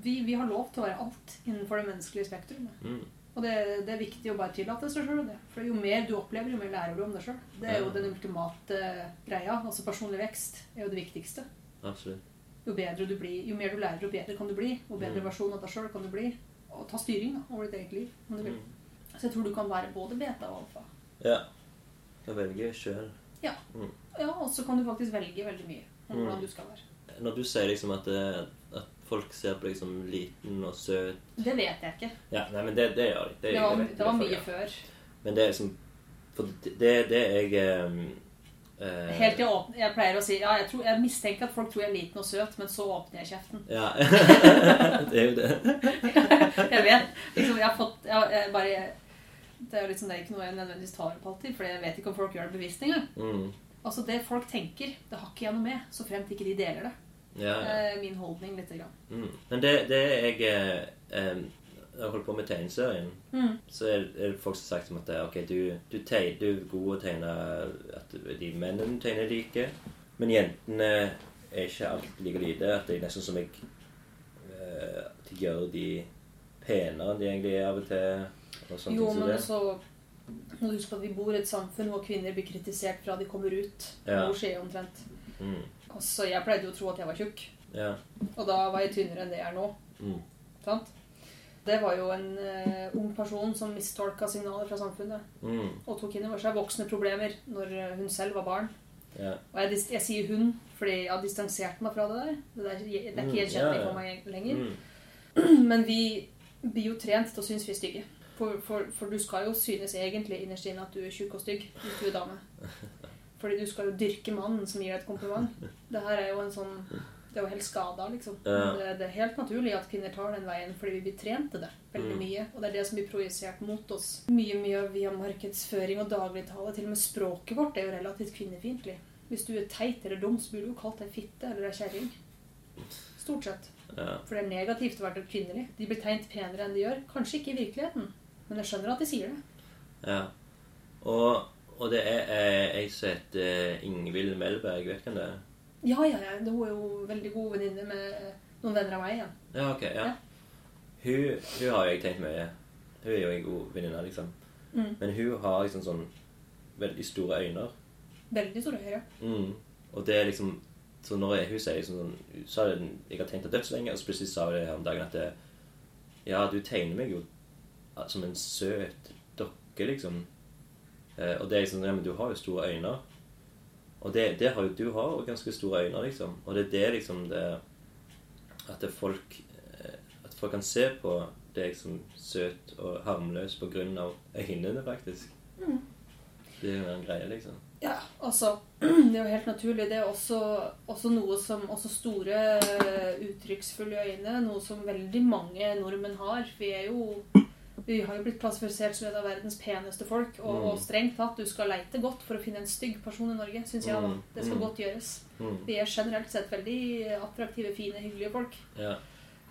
vi, vi har lov til å være alt innenfor det menneskelige spektrumet. Mm. Og det, det er viktig å bare tillate seg sjøl det. For jo mer du opplever, jo mer lærer du om deg sjøl. Det er jo Ja. den ultimate greia. Altså personlig vekst er jo det viktigste. Absolutt. Jo bedre du blir, jo mer du lærer, jo bedre kan du bli. Jo bedre Mm. versjon av deg sjøl kan du bli. Og ta styring da, over ditt eget liv. om du vil. Mm. Så jeg tror du kan være både beta og alfa. Ja. Kan velge sjøl. Ja, og så kan du faktisk velge veldig mye om Mm. hvordan du skal være. Når du sier liksom at, at folk ser på deg som liten og søt Det vet jeg ikke. Ja, nei, men det, det gjør de. Det var, vet- det var mye ja. før. Men det er liksom For det, det, det jeg eh, eh, Helt til jeg åpner Jeg pleier å si ja, jeg, tror, jeg mistenker at folk tror jeg er liten og søt, men så åpner jeg kjeften. Ja. det er jo det. Jeg vet. Liksom, jeg har fått jeg, jeg bare, Det er jo liksom, det er ikke noe jeg nødvendigvis tar opp alltid, for jeg vet ikke om folk gjør det bevisst engang. Mm. Altså, det folk tenker, det har ikke jeg noe med, så fremt ikke de deler det. Ja, ja. Eh, Min holdning lite grann. Mm. Men det, det jeg eh, Når jeg holdt på med tegneserien, Mm. så er det folk som har sagt som at eh, ok, du, du, teg, du er god å tegne at de mennene tegner like, men jentene er ikke alltid like lite. At det er nesten som jeg eh, at de gjør de penere enn de egentlig er av og til. Og Jo, men så må du huske at vi bor i et samfunn hvor kvinner blir kritisert fra de kommer ut. Ja. Hvor skjer omtrent. Mm. Så jeg pleide jo å tro at jeg var tjukk, Ja. og da var jeg tynnere enn det jeg er nå. Mm. Sant? Det var jo en uh, ung person som mistolka signaler fra samfunnet Mm. og tok inn over seg voksne problemer når eh, hun selv var barn. Ja. Og jeg, jeg sier hun fordi jeg har distansert meg fra det der. Det, der, det er Mm, ikke gjenkjennelig ja. for meg lenger. Mm. Men vi blir jo trent til å synes vi er stygge. For, for, for du skal jo synes egentlig innerst inne at du er tjukk og stygg hvis du er dame. Fordi du skal jo dyrke mannen som gir deg et kompliment. Det her er jo en sånn Det er jo helt skada, liksom. Ja. Det, det er helt naturlig at kvinner tar den veien fordi vi blir trent til det veldig Mm. mye. Og det er det som blir projisert mot oss. Mye mye via markedsføring og dagligtale. Til og med språket vårt er jo relativt kvinnefiendtlig. Hvis du er teit eller dum, så blir du jo kalt ei fitte eller ei kjerring. Stort sett. Ja. For det er negativt å være kvinnelig. De blir tegnet penere enn de gjør. Kanskje ikke i virkeligheten, men jeg skjønner at de sier det. ja. Og, og det er eh, ei som heter Ingvild Melberg, vet du hvem det er? Ja, ja, ja. Hun er jo veldig god venninne med noen venner av meg Ja, Ja, ok. ja. Ja. Hun, hun har jeg tenkt mye. Hun er jo en god venninne, liksom. Mm. Men hun har liksom sånn veldig store øyne. Veldig store øyne. Mm. Og det er liksom Så når jeg, hun sier liksom sånn så har det jeg har tenkt det dødslenge, og så plutselig sa hun det her om dagen at det, Ja, du tegner meg jo som en søt dokke, liksom. Eh, og det er liksom Ja, men du har jo store øyne. Og det, det har jo du har jo ganske store øyne, liksom. Og det er det liksom det At det folk eh, At folk kan se på deg som søt og harmløs på grunn av øynene, faktisk. Mm. Det er jo en greie, liksom. Ja, altså Det er jo helt naturlig. Det er også, også noe som Også store, uttrykksfulle øyne. Noe som veldig mange nordmenn har. Vi er jo vi har jo blitt klassifisert som et av verdens peneste folk. Og, Mm. og strengt tatt, du skal leite godt for å finne en stygg person i Norge, syns jeg. da. Mm, Det skal mm. godt gjøres. Mm. Vi er generelt sett veldig attraktive, fine, hyggelige folk. Ja.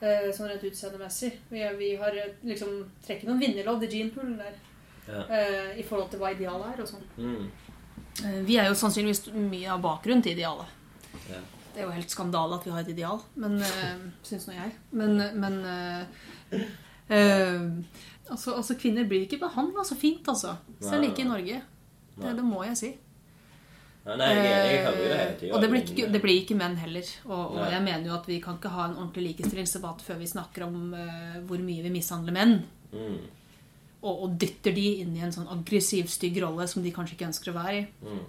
Eh, sånn rent utseendemessig. Vi, vi har eh, liksom trekker noen vinnerlodd i jeanpoolen der. Ja. eh, I forhold til hva idealet er og sånn. Mm. Eh, vi er jo sannsynligvis mye av bakgrunnen til idealet. Ja. Det er jo helt skandale at vi har et ideal, men uh, syns nå jeg. Men, men eh, altså, altså, kvinner blir ikke behandla så fint, altså. Selv ikke i. Norge. Det, det må jeg si. Nei, jeg, jeg hører jo det hele Eh, tida. Og det blir, ikke, det blir ikke menn heller. Og, og jeg mener jo at vi kan ikke ha en ordentlig likestillingsdebatt før vi snakker om uh, hvor mye vi mishandler menn. mm. Og, og dytter de inn i en sånn aggressiv, stygg rolle som de kanskje ikke ønsker å være i. Mm.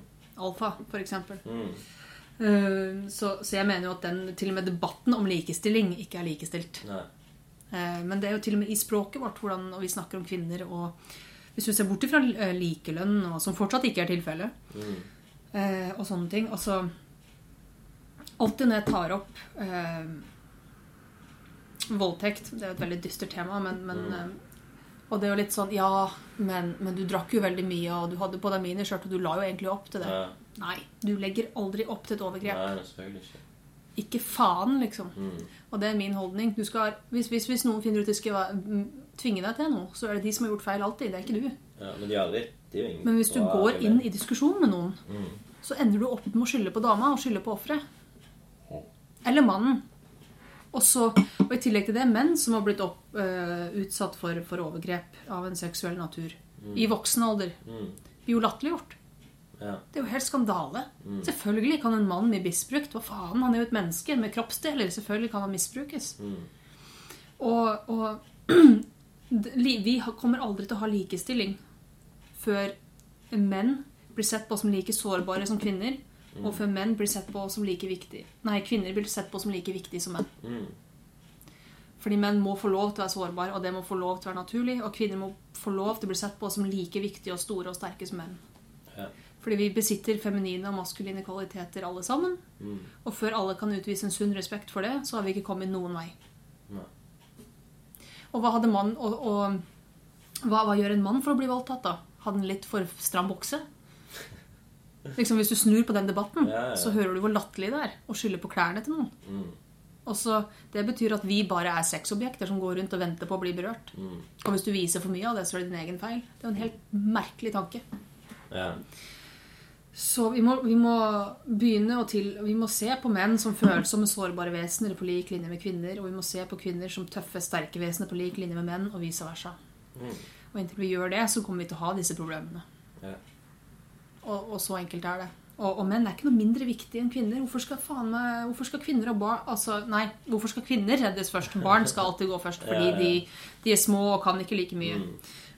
Alfa, for eksempel. Mm. Uh, så, så jeg mener jo at den, til og med debatten om likestilling ikke er likestilt. Nei. Eh, Men det er jo til og med i språket vårt hvordan vi snakker om kvinner og Hvis du ser bort fra eh, likelønn, og som fortsatt ikke er tilfellet, Mm. eh, og sånne ting Altså Alltid når jeg tar opp eh, voldtekt Det er jo et veldig dystert tema, men, men Mm. Og det er jo litt sånn Ja, men, men du drakk jo veldig mye, og du hadde på deg miniskjørt, og du la jo egentlig opp til det. Ja. Nei, du legger aldri opp til et overgrep. Nei, selvfølgelig ikke. Ikke faen, liksom. Mm. Og det er min holdning. Du skal, hvis, hvis, hvis noen finner ut de skal tvinge deg til noe, så er det de som har gjort feil alltid. Det er ikke du. Ja, men de aldri ingen Men hvis du går inn i diskusjon med noen, mm. så ender du opp med å skylde på dama og skylde på offeret. Eller mannen. Og, så, og i tillegg til det menn som har blitt opp, uh, utsatt for, for overgrep av en seksuell natur. I voksen alder. Mm. Blir jo latterliggjort. Ja. Det er jo helt skandale. Mm. Selvfølgelig kan en mann bli misbrukt. Hva faen? Han er jo et menneske med kroppsdeler. Selvfølgelig kan han misbrukes. Mm. Og, og vi kommer aldri til å ha likestilling før menn blir sett på som like sårbare som kvinner, og før menn blir sett på som like viktig. Nei, kvinner blir sett på som like viktig som menn. Mm. Fordi menn må få lov til å være sårbare, og det må få lov til å være naturlig. Og kvinner må få lov til å bli sett på som like viktige og store og sterke som menn. Fordi vi besitter feminine og maskuline kvaliteter alle sammen. Mm. Og før alle kan utvise en sunn respekt for det, så har vi ikke kommet noen vei. Nei. Og hva hadde mann og, og hva, hva gjør en mann for å bli voldtatt, da? Hadde han litt for stram bukse? Liksom Hvis du snur på den debatten, Ja, ja. så hører du hvor latterlig det er å skylde på klærne til noen. Mm. Og så, Det betyr at vi bare er sexobjekter som går rundt og venter på å bli berørt. Mm. Og hvis du viser for mye av det, så er det din egen feil. Det er jo en helt merkelig tanke. Ja. Så vi må, vi må begynne å til, vi må se på menn som følsomme, sårbare vesener på lik linje med kvinner. Og vi må se på kvinner som tøffe, sterke vesener på lik linje med menn, og vice versa. Mm. Og inntil vi gjør det, så kommer vi til å ha disse problemene. Ja. Og, og så enkelt er det. Og, og menn er ikke noe mindre viktig enn kvinner. Hvorfor skal, faen meg, hvorfor skal kvinner og barn altså, Nei, hvorfor skal kvinner reddes først? Barn skal alltid gå først fordi Ja, ja. De, de er små og kan ikke like mye.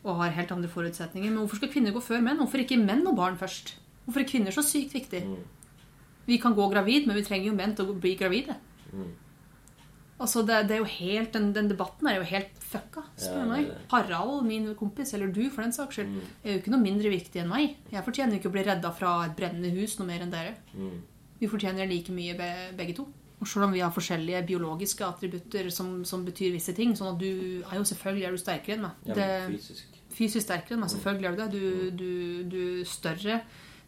Og har helt andre forutsetninger. Men hvorfor skal kvinner gå før menn? Hvorfor ikke menn og barn først? Hvorfor er kvinner så sykt viktig? Vi kan gå gravid, men vi trenger jo menn til å bli gravide. Altså, det, det er jo helt, den, den debatten er jo helt fucka, spør Ja, meg. Harald, min kompis, eller du for den saks skyld, Mm. er jo ikke noe mindre viktig enn meg. Jeg fortjener jo ikke å bli redda fra et brennende hus noe mer enn dere. Mm. Vi fortjener like mye be, begge to. Og selv om vi har forskjellige biologiske attributter som, som betyr visse ting, sånn at du er jo selvfølgelig er du sterkere enn meg. Ja, men fysisk. fysisk sterkere enn meg, selvfølgelig er du det. Du, du, du er større.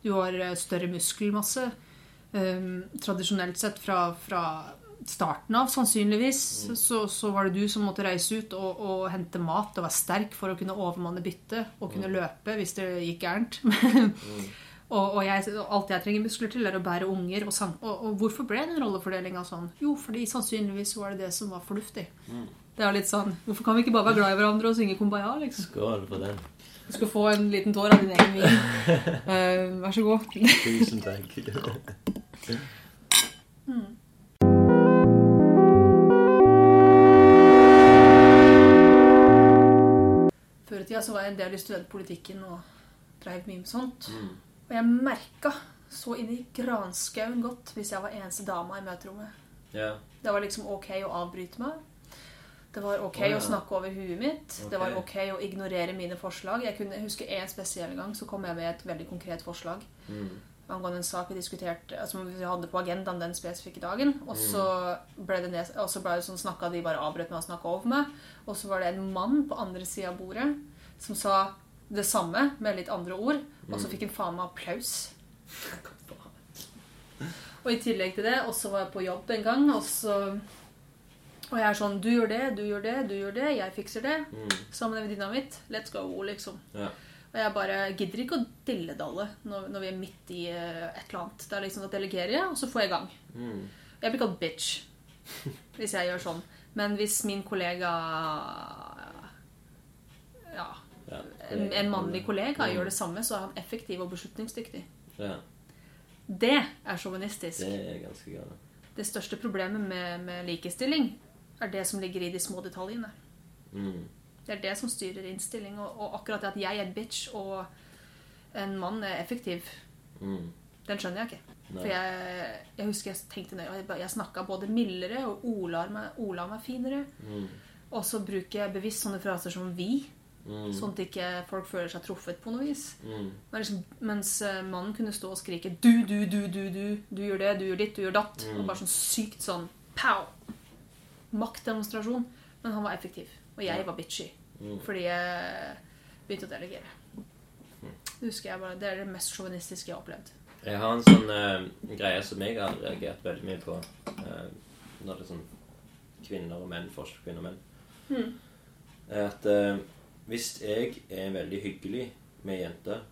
Du har eh, større muskelmasse. Um, tradisjonelt sett fra, fra starten av, sannsynligvis, så, så var det du som måtte reise ut og, og hente mat og være sterk for å kunne overmanne byttet og kunne løpe hvis det gikk gærent. og, og jeg, alt jeg trenger muskler til, er å bære unger. Og, og, og hvorfor ble den rollefordelinga sånn? Jo, fordi sannsynligvis var det det som var fornuftig. Det er litt sånn Hvorfor kan vi ikke bare være glad i hverandre og synge Kumbaya, liksom? Skål for den. Du skal få en liten tår av din egen vin. Uh, vær så god. Tusen takk. Før i tida så var jeg en del i studentpolitikken og dreiv mye med sånt. Mm. Og jeg merka så inn i granskauen godt hvis jeg var eneste dama i møterommet. Yeah. Det var liksom ok å avbryte meg. Det var ok Å, å snakke over huet mitt. Det var Ok. ok å ignorere mine forslag. Jeg kunne huske en spesiell gang så kom jeg med et veldig konkret forslag Mm. angående en sak vi diskuterte, altså vi hadde på agendaen den spesifikke dagen. Og så ble det, ned, og så ble det sånn snakka de bare avbrøt meg og snakka over meg. Og så var det en mann på andre sida av bordet som sa det samme med litt andre ord. Og så fikk han faen meg applaus. Og i tillegg til det, og så var jeg på jobb en gang, og så Og jeg er sånn Du gjør det, du gjør det, du gjør det, jeg fikser det. Mm. Sammen med venninna mitt. Let's go, liksom. Ja. Og jeg bare gidder ikke å dilledalle når, når vi er midt i uh, et eller annet. Det er liksom å delegere, og så får jeg i gang. Mm. Jeg blir kalt bitch hvis jeg gjør sånn. Men hvis min kollega Ja, Ja. en, en mannlig kollega Mm. gjør det samme, så er han effektiv og beslutningsdyktig. Ja. Det er sjåvinistisk. Det er ganske galt. Det største problemet med, med likestilling er det som ligger i de små detaljene. Mm. Det er det som styrer innstilling. Og, og akkurat det at jeg er bitch og en mann er effektiv, Mm. den skjønner jeg ikke. Nei. For jeg, jeg husker jeg tenkte nøye, jeg, jeg snakka både mildere og ola meg, ola meg finere. Mm. Og så bruker jeg bevisst sånne fraser som 'vi', Mm. sånn at ikke folk føler seg truffet på noe vis. Mm. Liksom, mens eh, mannen kunne stå og skrike 'du, du, du, du, du', 'du gjør det, du gjør ditt, du gjør datt'. Mm. Og bare sånn sykt sånn pow! Maktdemonstrasjon. Men han var effektiv. Og jeg var bitchy. Mm. Fordi jeg begynte å delegere. Det husker jeg bare. Det er det mest sjåvinistiske jeg har opplevd. Jeg har en sånn uh, greie som jeg har reagert veldig mye på uh, når det er sånn kvinner og menn, forskjell på kvinner og menn. Mm. Er at uh, hvis jeg er veldig hyggelig med jenter,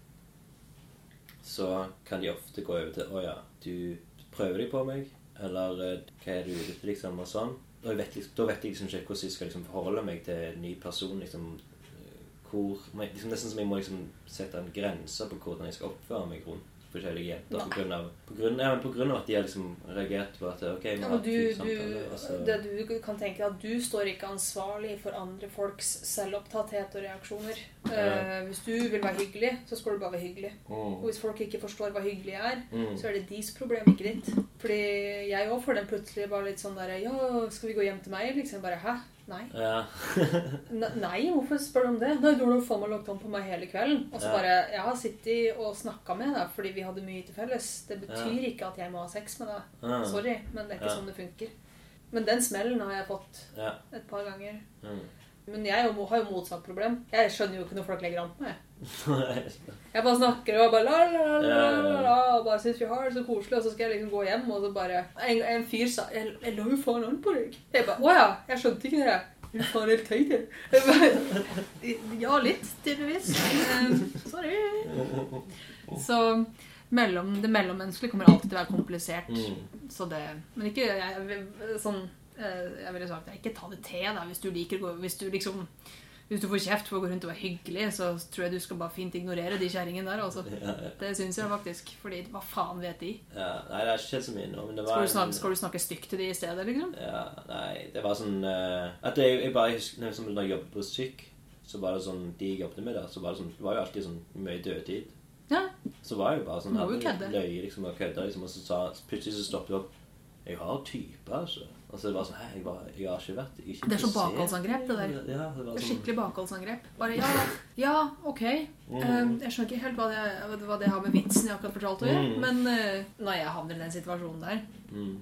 så kan de ofte gå over til 'Å ja, du prøver deg på meg', eller 'Hva er du ute etter', liksom, og sånn. Jeg vet, da vet jeg liksom ikke hvordan jeg skal liksom, forholde meg til en ny person. liksom eh, hvor, liksom, Nesten som jeg må liksom sette en grense på hvordan jeg skal oppføre meg rundt forskjellige jenter. Nei. På grunn, av, på, grunn, ja, på grunn av at de har liksom reagert på at ok, Ja, du, fin du, samtale. og det du kan tenke deg at du står ikke ansvarlig for andre folks selvopptatthet og reaksjoner. Eh, hvis du vil være hyggelig, så skal du bare være hyggelig. Og Mm. hvis folk ikke forstår hva hyggelig er, Mm. så er det deres problem, ikke ditt. Fordi jeg òg får den plutselig bare litt sånn derre Ja, skal vi gå hjem til meg? Liksom bare Hæ? Nei. Ja. Nei, hvorfor spør du om det? Nei, du har faen meg lagt om på meg hele kvelden. Og så Ja. bare Jeg har sittet og snakka med deg fordi vi hadde mye til felles. Det betyr Ja. ikke at jeg må ha sex med deg. Sorry, men det er ikke sånn det funker. Men den smellen har jeg fått Ja. et par ganger. Mm. Men jeg har jo motsatt problem. Jeg skjønner jo ikke når folk legger an på meg. Jeg bare snakker og bare la, la, la, la, la, og bare syns vi har det så koselig, og så skal jeg liksom gå hjem, og så bare En, en fyr sa jeg, 'Jeg la jo faen an på deg'. Jeg bare 'Å ja, jeg skjønte ikke det'. Du faen helt tøyd, jeg. Ja, litt, tydeligvis. Sorry. Så mellom, det mellommenneskelige kommer alltid til å være komplisert. Mm. Så det Men ikke jeg, jeg, sånn eh, Jeg ville sagt Ikke ta det til deg hvis du liker å gå Hvis du liksom Hvis du får kjeft for å gå rundt og være hyggelig, så tror jeg du skal bare fint ignorere de kjerringene der. altså. Ja, ja. Det syns jeg faktisk. Fordi hva faen vet de? ja. Nei, det har ikke skjedd så mye nå, men det var Skal du snakke, skal du snakke stygt til de i stedet, liksom? Ja, nei, det var sånn uh, At jeg, jeg bare husker når jeg- når jeg jobbet på syk, så var det sånn De jeg jobbet med da, så var det sånn Det var jo alltid sånn mye dødtid. Ja. Så var jeg jo bare sånn Må jo kødde. Løye liksom og kødda, liksom, og så sa Plutselig så stoppet jeg opp. Jeg har type, altså. Og så det var sånn Hei, jeg, bare, jeg har ikke vært jeg er ikke Det er sånn bakholdsangrep, det der. Ja, det var er sånn, skikkelig bakholdsangrep. Bare ja, ja, ok. Um, jeg skjønner ikke helt hva det, hva det har med vitsen jeg akkurat fortalte å gjøre. Mm. Men uh, når jeg havner i den situasjonen der mm.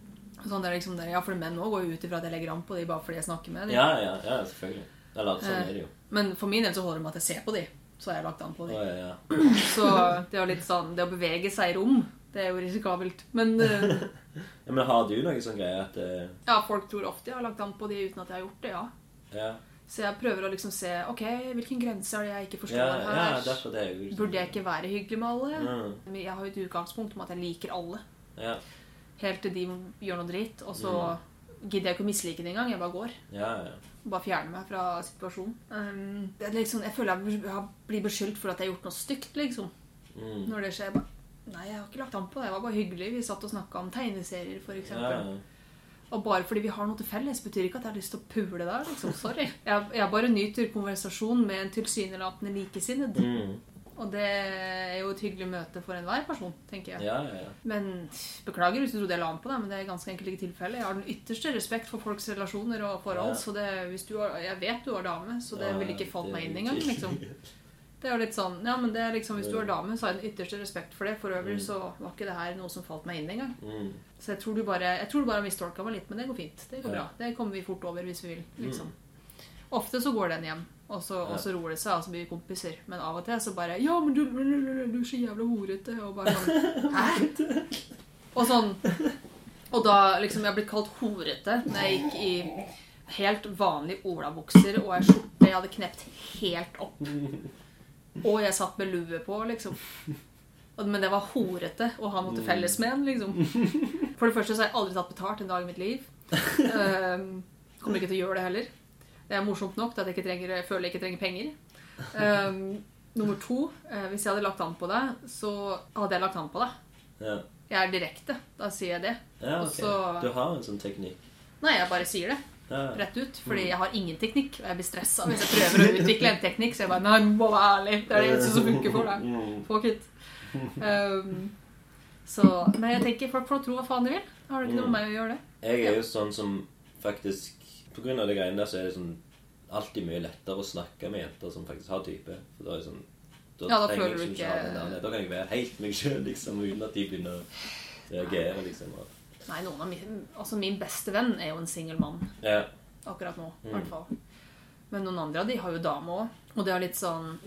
sånn det er liksom der, Ja, for menn òg går jo ut ifra at jeg legger an på dem bare fordi jeg snakker med dem. Ja, ja, ja, selvfølgelig. Eller sånn Eh. er det jo. Men for min del så holder det med at jeg ser på dem. Så har jeg lagt an på dem. Oh, ja, ja. Så det er jo litt sånn Det å bevege seg i rom, det er jo risikabelt. Men uh, ja. Men har du noen sånn greie at eh, ja, folk tror ofte jeg har lagt an på de uten at jeg har gjort det, ja. Ja, Så jeg prøver å liksom se Ok, hvilken grense er det jeg ikke forstår ja, ja her? derfor det er jo liksom- Burde jeg ikke være hyggelig med alle? Mm. Men Jeg har jo et utgangspunkt om at jeg liker alle. Ja, Helt til de gjør noe dritt, og så gidder jeg ikke å mislike det engang. Jeg bare går. ja, ja. Bare fjerner meg fra situasjonen. Um, det er liksom, jeg føler jeg har- blir beskyldt for at jeg har gjort noe stygt, liksom. Mm. Når det skjer. Jeg bare, Nei, jeg har ikke lagt an på det. Jeg var bare hyggelig. Vi satt og snakka om tegneserier, for Ja, ja. Og bare fordi vi har noe til felles, betyr ikke at jeg har lyst til å pule der. liksom. Sorry. Jeg, jeg bare nyter konversasjon med en tilsynelatende likesinnet. Mm. Og det er jo et hyggelig møte for enhver person, tenker jeg. Ja, ja, ja. Men beklager hvis du trodde jeg la an på deg, men det er ganske enkelt ikke tilfellet. Jeg har den ytterste respekt for folks relasjoner og forhold, så det, hvis du har, jeg vet du har dame, så det ville ikke falt meg inn engang. Liksom. Det er jo litt sånn, ja, men det er liksom, Hvis du er dame, så har jeg den ytterste respekt for det. For øvrig så var ikke det her noe som falt meg inn engang. Mm. Så jeg tror du bare jeg tror du bare mistolka meg litt, men det går fint. Det går Ja. bra. Det kommer vi fort over hvis vi vil. liksom. Ofte så går den hjem, og så, og så roer det seg, og så blir vi kompiser. Men av og til så bare Ja, men du, du er så jævla horete. Og bare sånn Hæ? Og sånn Og da liksom Jeg har blitt kalt horete når jeg gikk i helt vanlige olabukser og ei skjorte jeg hadde knept helt opp. Og jeg satt med lue på, liksom. Men det var horete å ha noe til felles med en, liksom. For det første så har jeg aldri tatt betalt en dag i mitt liv. Um, kommer ikke til å gjøre det heller. Det er morsomt nok til at jeg, ikke trenger, jeg føler jeg ikke trenger penger. Um, nummer to, uh, hvis jeg hadde lagt an på deg, så hadde jeg lagt an på deg. Ja. Jeg er direkte. Da sier jeg det. ja, okay. ok. så- Du har en sånn teknikk. Nei, jeg bare sier det. Rett ut. Fordi jeg har ingen teknikk, og jeg blir stressa hvis jeg prøver å utvikle en teknikk. Så jeg bare Nei, må være ærlig. Det er det eneste som funker for deg. Mm. Fuck it. Um, så Men jeg tenker folk får tro hva faen de vil. Har det ikke noe med meg å gjøre det? Jeg er jo sånn som faktisk På grunn av det greiene der så er det sånn alltid mye lettere å snakke med jenter som faktisk har type. For da er det sånn Da, Ja, da trenger jeg du ikke- der- Da kan jeg være helt meg sjøl, liksom, uten at de begynner å reagere, liksom. Og, Nei, noen av min, altså min beste venn er jo en singel mann. ja. Akkurat nå, i Mm. hvert fall. Men noen andre av de har jo dame òg. Og det er litt sånn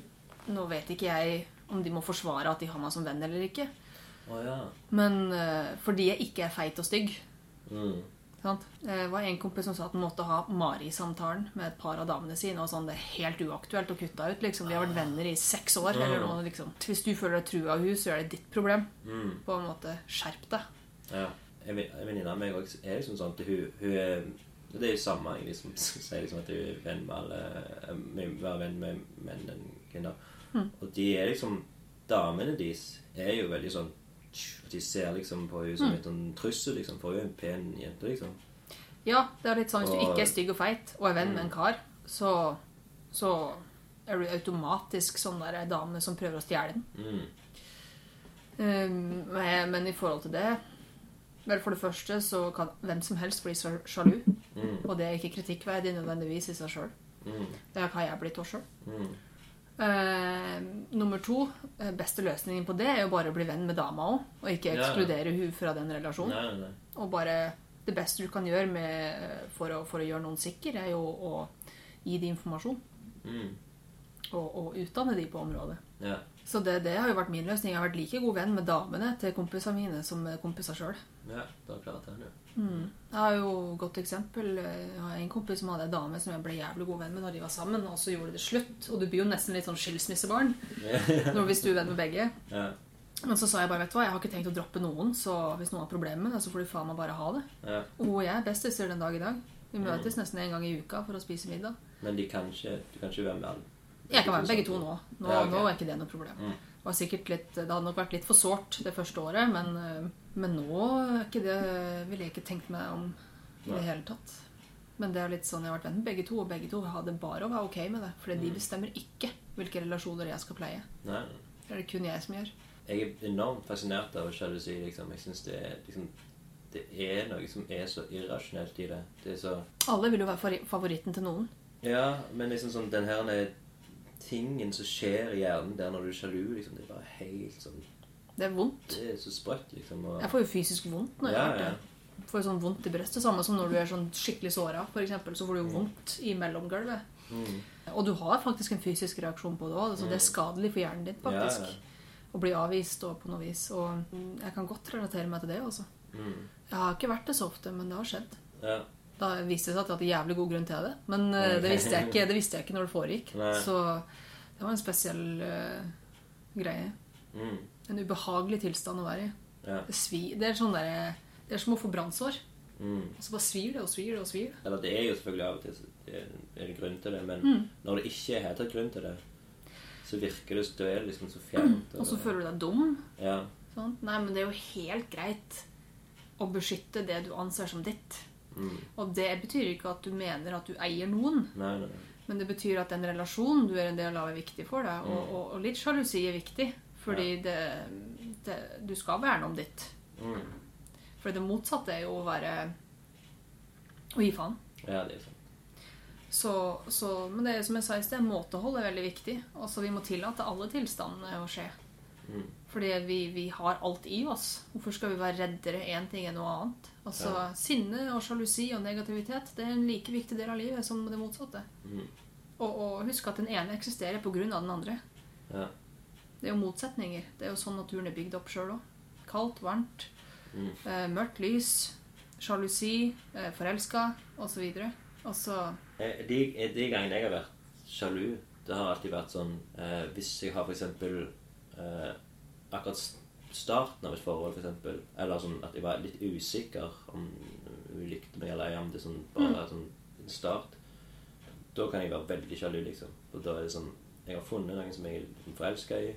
Nå vet ikke jeg om de må forsvare at de har meg som venn eller ikke. Oh, ja. Men uh, fordi jeg ikke er feit og stygg. Mm. Sant? Det var en kompis som sa at han måtte ha Mari-samtalen med et par av damene sine. Og sånn, Det er helt uaktuelt å kutte ut. liksom. De har vært venner i seks år. eller noe, liksom. Hvis du føler deg trua av henne, så er det ditt problem. Mm. På en måte, Skjerp deg. Ja. En venninne av meg også er liksom sånn at hun, hun Det er jo samme egentlig som sier liksom at hun er venn med alle eh, Være venn med menn enn kvinner. Mm. Og de er liksom Damene deres er jo veldig sånn De ser liksom på henne som Mm. en sånn trussel, liksom. For hun er en pen jente, liksom. Ja, det er litt sånn Hvis du ikke er stygg og feit og er venn med en kar, så, så er du automatisk sånn der dame som prøver å stjele den. Mm. Um, men men i forhold til det Vel, for det første så kan hvem som helst bli så sjalu. Mm. Og det er ikke kritikkverdig nødvendigvis i seg sjøl. Mm. Det har jeg blitt også sjøl. Mm. Eh, nummer to, eh, beste løsningen på det er jo bare å bli venn med dama òg. Og ikke Ja, ja. ekskludere hun fra den relasjonen. Nei, nei. Og bare Det beste du kan gjøre med, for, å, for å gjøre noen sikker, er jo å gi dem informasjon. Mm. Og, og utdanne dem på området. Ja. Så det, det har jo vært min løsning. Jeg har vært like god venn med damene til kompisene mine som med kompiser sjøl. Ja. Da klarte jeg det. Mm. Jeg har jo et godt eksempel. Jeg har en kompis som hadde en dame som jeg ble jævlig god venn med når de var sammen, og så gjorde det slutt. Og du blir jo nesten litt sånn skilsmissebarn når hvis du er venn med begge. Ja. Men så sa jeg bare, vet du hva, jeg har ikke tenkt å droppe noen, så hvis noen har problemer med det, så får du faen meg bare ha det. Ja. Og hun og jeg er bestiser den dag i dag. Vi møtes nesten en gang i uka for å spise middag. Men de kan ikke, du kan ikke være med alle. Jeg kan være med begge to nå. Nå, Ja, okay. nå er ikke det noe problem. Mm. Det, litt, det hadde nok vært litt for sårt det første året, men, men nå ikke det, ville jeg ikke tenkt meg om i det hele tatt. Men det er litt sånn, jeg har vært venn med begge to, og begge to hadde bare å være ok med det. For Mm. de bestemmer ikke hvilke relasjoner jeg skal pleie. Nei. Det er det kun jeg som gjør. Jeg er enormt fascinert av sjalusi. Liksom. Jeg syns det, liksom, det er noe som er så irrasjonelt i det. Det er så Alle vil jo være favoritten til noen. Ja, men liksom sånn den her er tingen som skjer i hjernen der når du er sjalu, liksom, det er bare helt sånn Det er vondt. Det er så sprøtt, liksom. Og, Jeg får jo fysisk vondt når jeg Ja, det. ja. Får jo sånn vondt i brystet. Samme som når du er sånn skikkelig såra, f.eks. Så får du jo vondt i mellomgulvet. Mm. Og du har faktisk en fysisk reaksjon på det òg. Så det er skadelig for hjernen din, faktisk. Ja. Å bli avvist og på noe vis. Og jeg kan godt relatere meg til det, altså. Mm. Jeg har ikke vært det så ofte, men det har skjedd. Ja. Da viste det seg at jeg hadde jævlig god grunn til det. Men okay. det visste jeg ikke, det visste jeg ikke når det foregikk. Nei. Så det var en spesiell uh, greie. Mm. En ubehagelig tilstand å være i. ja. Det, det er sånn der, Det er som å få brannsår. Mm. Og så bare svir det og svir det og svir. Eller det er jo selvfølgelig av og til det grunn til det, men Mm. når det ikke er helt grunn til det, så virker det så, liksom så fjernt. Og så føler du deg dum. Ja. Sånn? Nei, men det er jo helt greit å beskytte det du anser som ditt. Mm. Og det betyr ikke at du mener at du eier noen, Nei, nei, nei. men det betyr at den relasjonen du er en del av, er viktig for deg. Og, Mm. og, og litt sjalusi er viktig, fordi det, det, du skal verne om ditt. Mm. For det motsatte er jo å være å gi faen. Ja, det er sånn. Så, så, men det er som jeg sa i sted, måtehold er veldig viktig. Også Vi må tillate alle tilstandene å skje. Mm. Fordi vi, vi har alt i oss. Hvorfor skal vi være reddere én ting enn noe annet? Altså Ja. Sinne og sjalusi og negativitet det er en like viktig del av livet som det motsatte. Mm. Og, og husk at den ene eksisterer av den andre. Ja. Det er jo motsetninger. Det er jo sånn naturen er bygd opp sjøl òg. Kaldt, varmt, Mm. eh, mørkt lys, sjalusi, eh, forelska osv. så Eh, De, de gangene jeg har vært sjalu, det har alltid vært sånn eh, Hvis jeg har eksempel eh, akkurat starten av et forhold, for eller sånn at jeg var litt usikker om hun likte meg eller ei, om det sånn, bare er sånn en start, da kan jeg være veldig sjalu, liksom. Og da er det sånn Jeg har funnet noen som jeg er forelska i.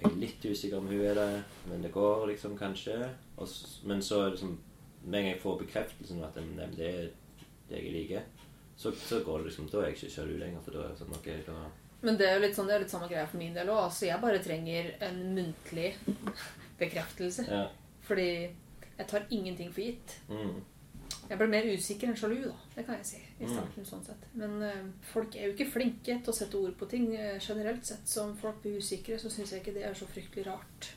Jeg er litt usikker om hun er det, men det går liksom kanskje. Og, men så er det liksom Med en gang jeg får bekreftelsen at nei, det er det jeg liker, så, så går det liksom Da er jeg ikke sjalu lenger, for da er det sånn okay, da Men det er jo litt sånn, det er litt samme greia for min del òg. Altså, jeg bare trenger en muntlig bekreftelse. Ja. Fordi jeg tar ingenting for gitt. Mm. Jeg blir mer usikker enn sjalu, da. Det kan jeg si. I Mm. sånn sett. Men eh, folk er jo ikke flinke til å sette ord på ting. eh, generelt sett. Så om folk blir usikre, så syns jeg ikke det er så fryktelig rart.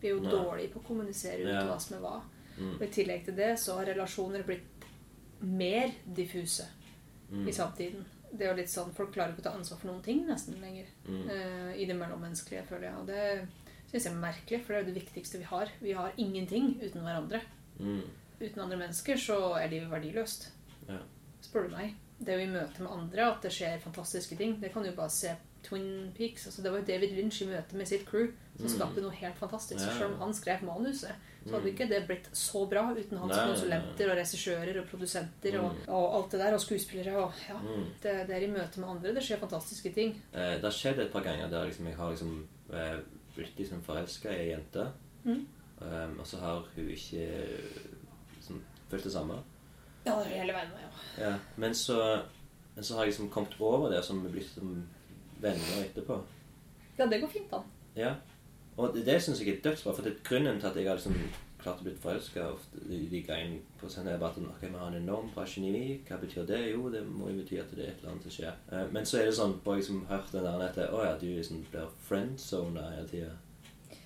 Vi er jo dårlige på å kommunisere ut Ja. hva som er hva. Mm. Og I tillegg til det så har relasjoner blitt mer diffuse Mm. i samtiden. Det er jo litt sånn, Folk klarer ikke å ta ansvar for noen ting nesten lenger. Eh, I det mellommenneskelige, føler jeg. Og det syns jeg er merkelig, for det er jo det viktigste vi har. Vi har ingenting uten hverandre. Mm. Uten andre mennesker så er livet verdiløst. Spør du meg. Det er jo i møte med andre at det skjer fantastiske ting. Det kan du bare se Twin Peaks. altså Det var jo David Lynch i møte med sitt crew som Mm. skapte noe helt fantastisk. Ja. Selv om han skrev manuset, så hadde Mm. ikke det blitt så bra uten hans Nei, konsulenter og regissører og produsenter og, Mm. og alt det der, og skuespillere og ja. Mm. Det, det er i møte med andre det skjer fantastiske ting. Eh, det har skjedd et par ganger der liksom, jeg har liksom, eh, blitt liksom forelska i ei jente. Mm. Um, og så har hun ikke liksom, følt det samme. Ja, det er hele veien med, ja. Ja. Men, så, men så har jeg liksom kommet over det som vi blitt som venner etterpå. Ja, det går fint da. Ja. Og det, det syns jeg er dødsbra. For det er grunnen til at jeg har liksom klart å bli forelska i de greiene på scenen, er bare at okay, vi har en enorm bra geni. Hva betyr det? Jo, det må jo bety at det er et eller annet som skjer. Eh, Men så er det sånn, bare jeg som liksom hørt den der at Å ja, du liksom blir friendzona hele tida.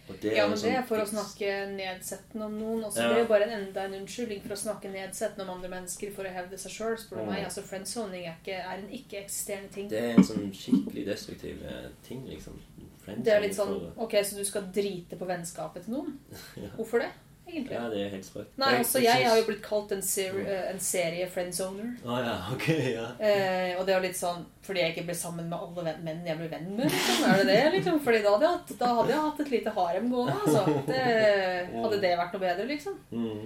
Ja, men det sånn- er for å snakke nedsettende om noen. Også Ja. Det er jo bare en enda en unnskyldning for å snakke nedsettende om andre mennesker for å hevde seg sjøl, spør du Mm. meg. Altså, Friendzoning er, ikke, er en ikke-eksisterende ting. Det er en sånn skikkelig destruktiv eh, ting, liksom. Det er litt sånn Ok, så du skal drite på vennskapet til noen? Ja. Hvorfor det, egentlig? Ja, det er helt sprøtt. Nei, altså, jeg har jo blitt kalt en, seri en serie friendzoner. Ah, ja, ok, ja. Eh, og det er litt sånn fordi jeg ikke ble sammen med alle menn jeg ble venn med. Liksom. Er det det, liksom? Fordi da hadde, jeg hatt, da hadde jeg hatt et lite harem gående. Altså. Det, hadde det vært noe bedre, liksom? Mm.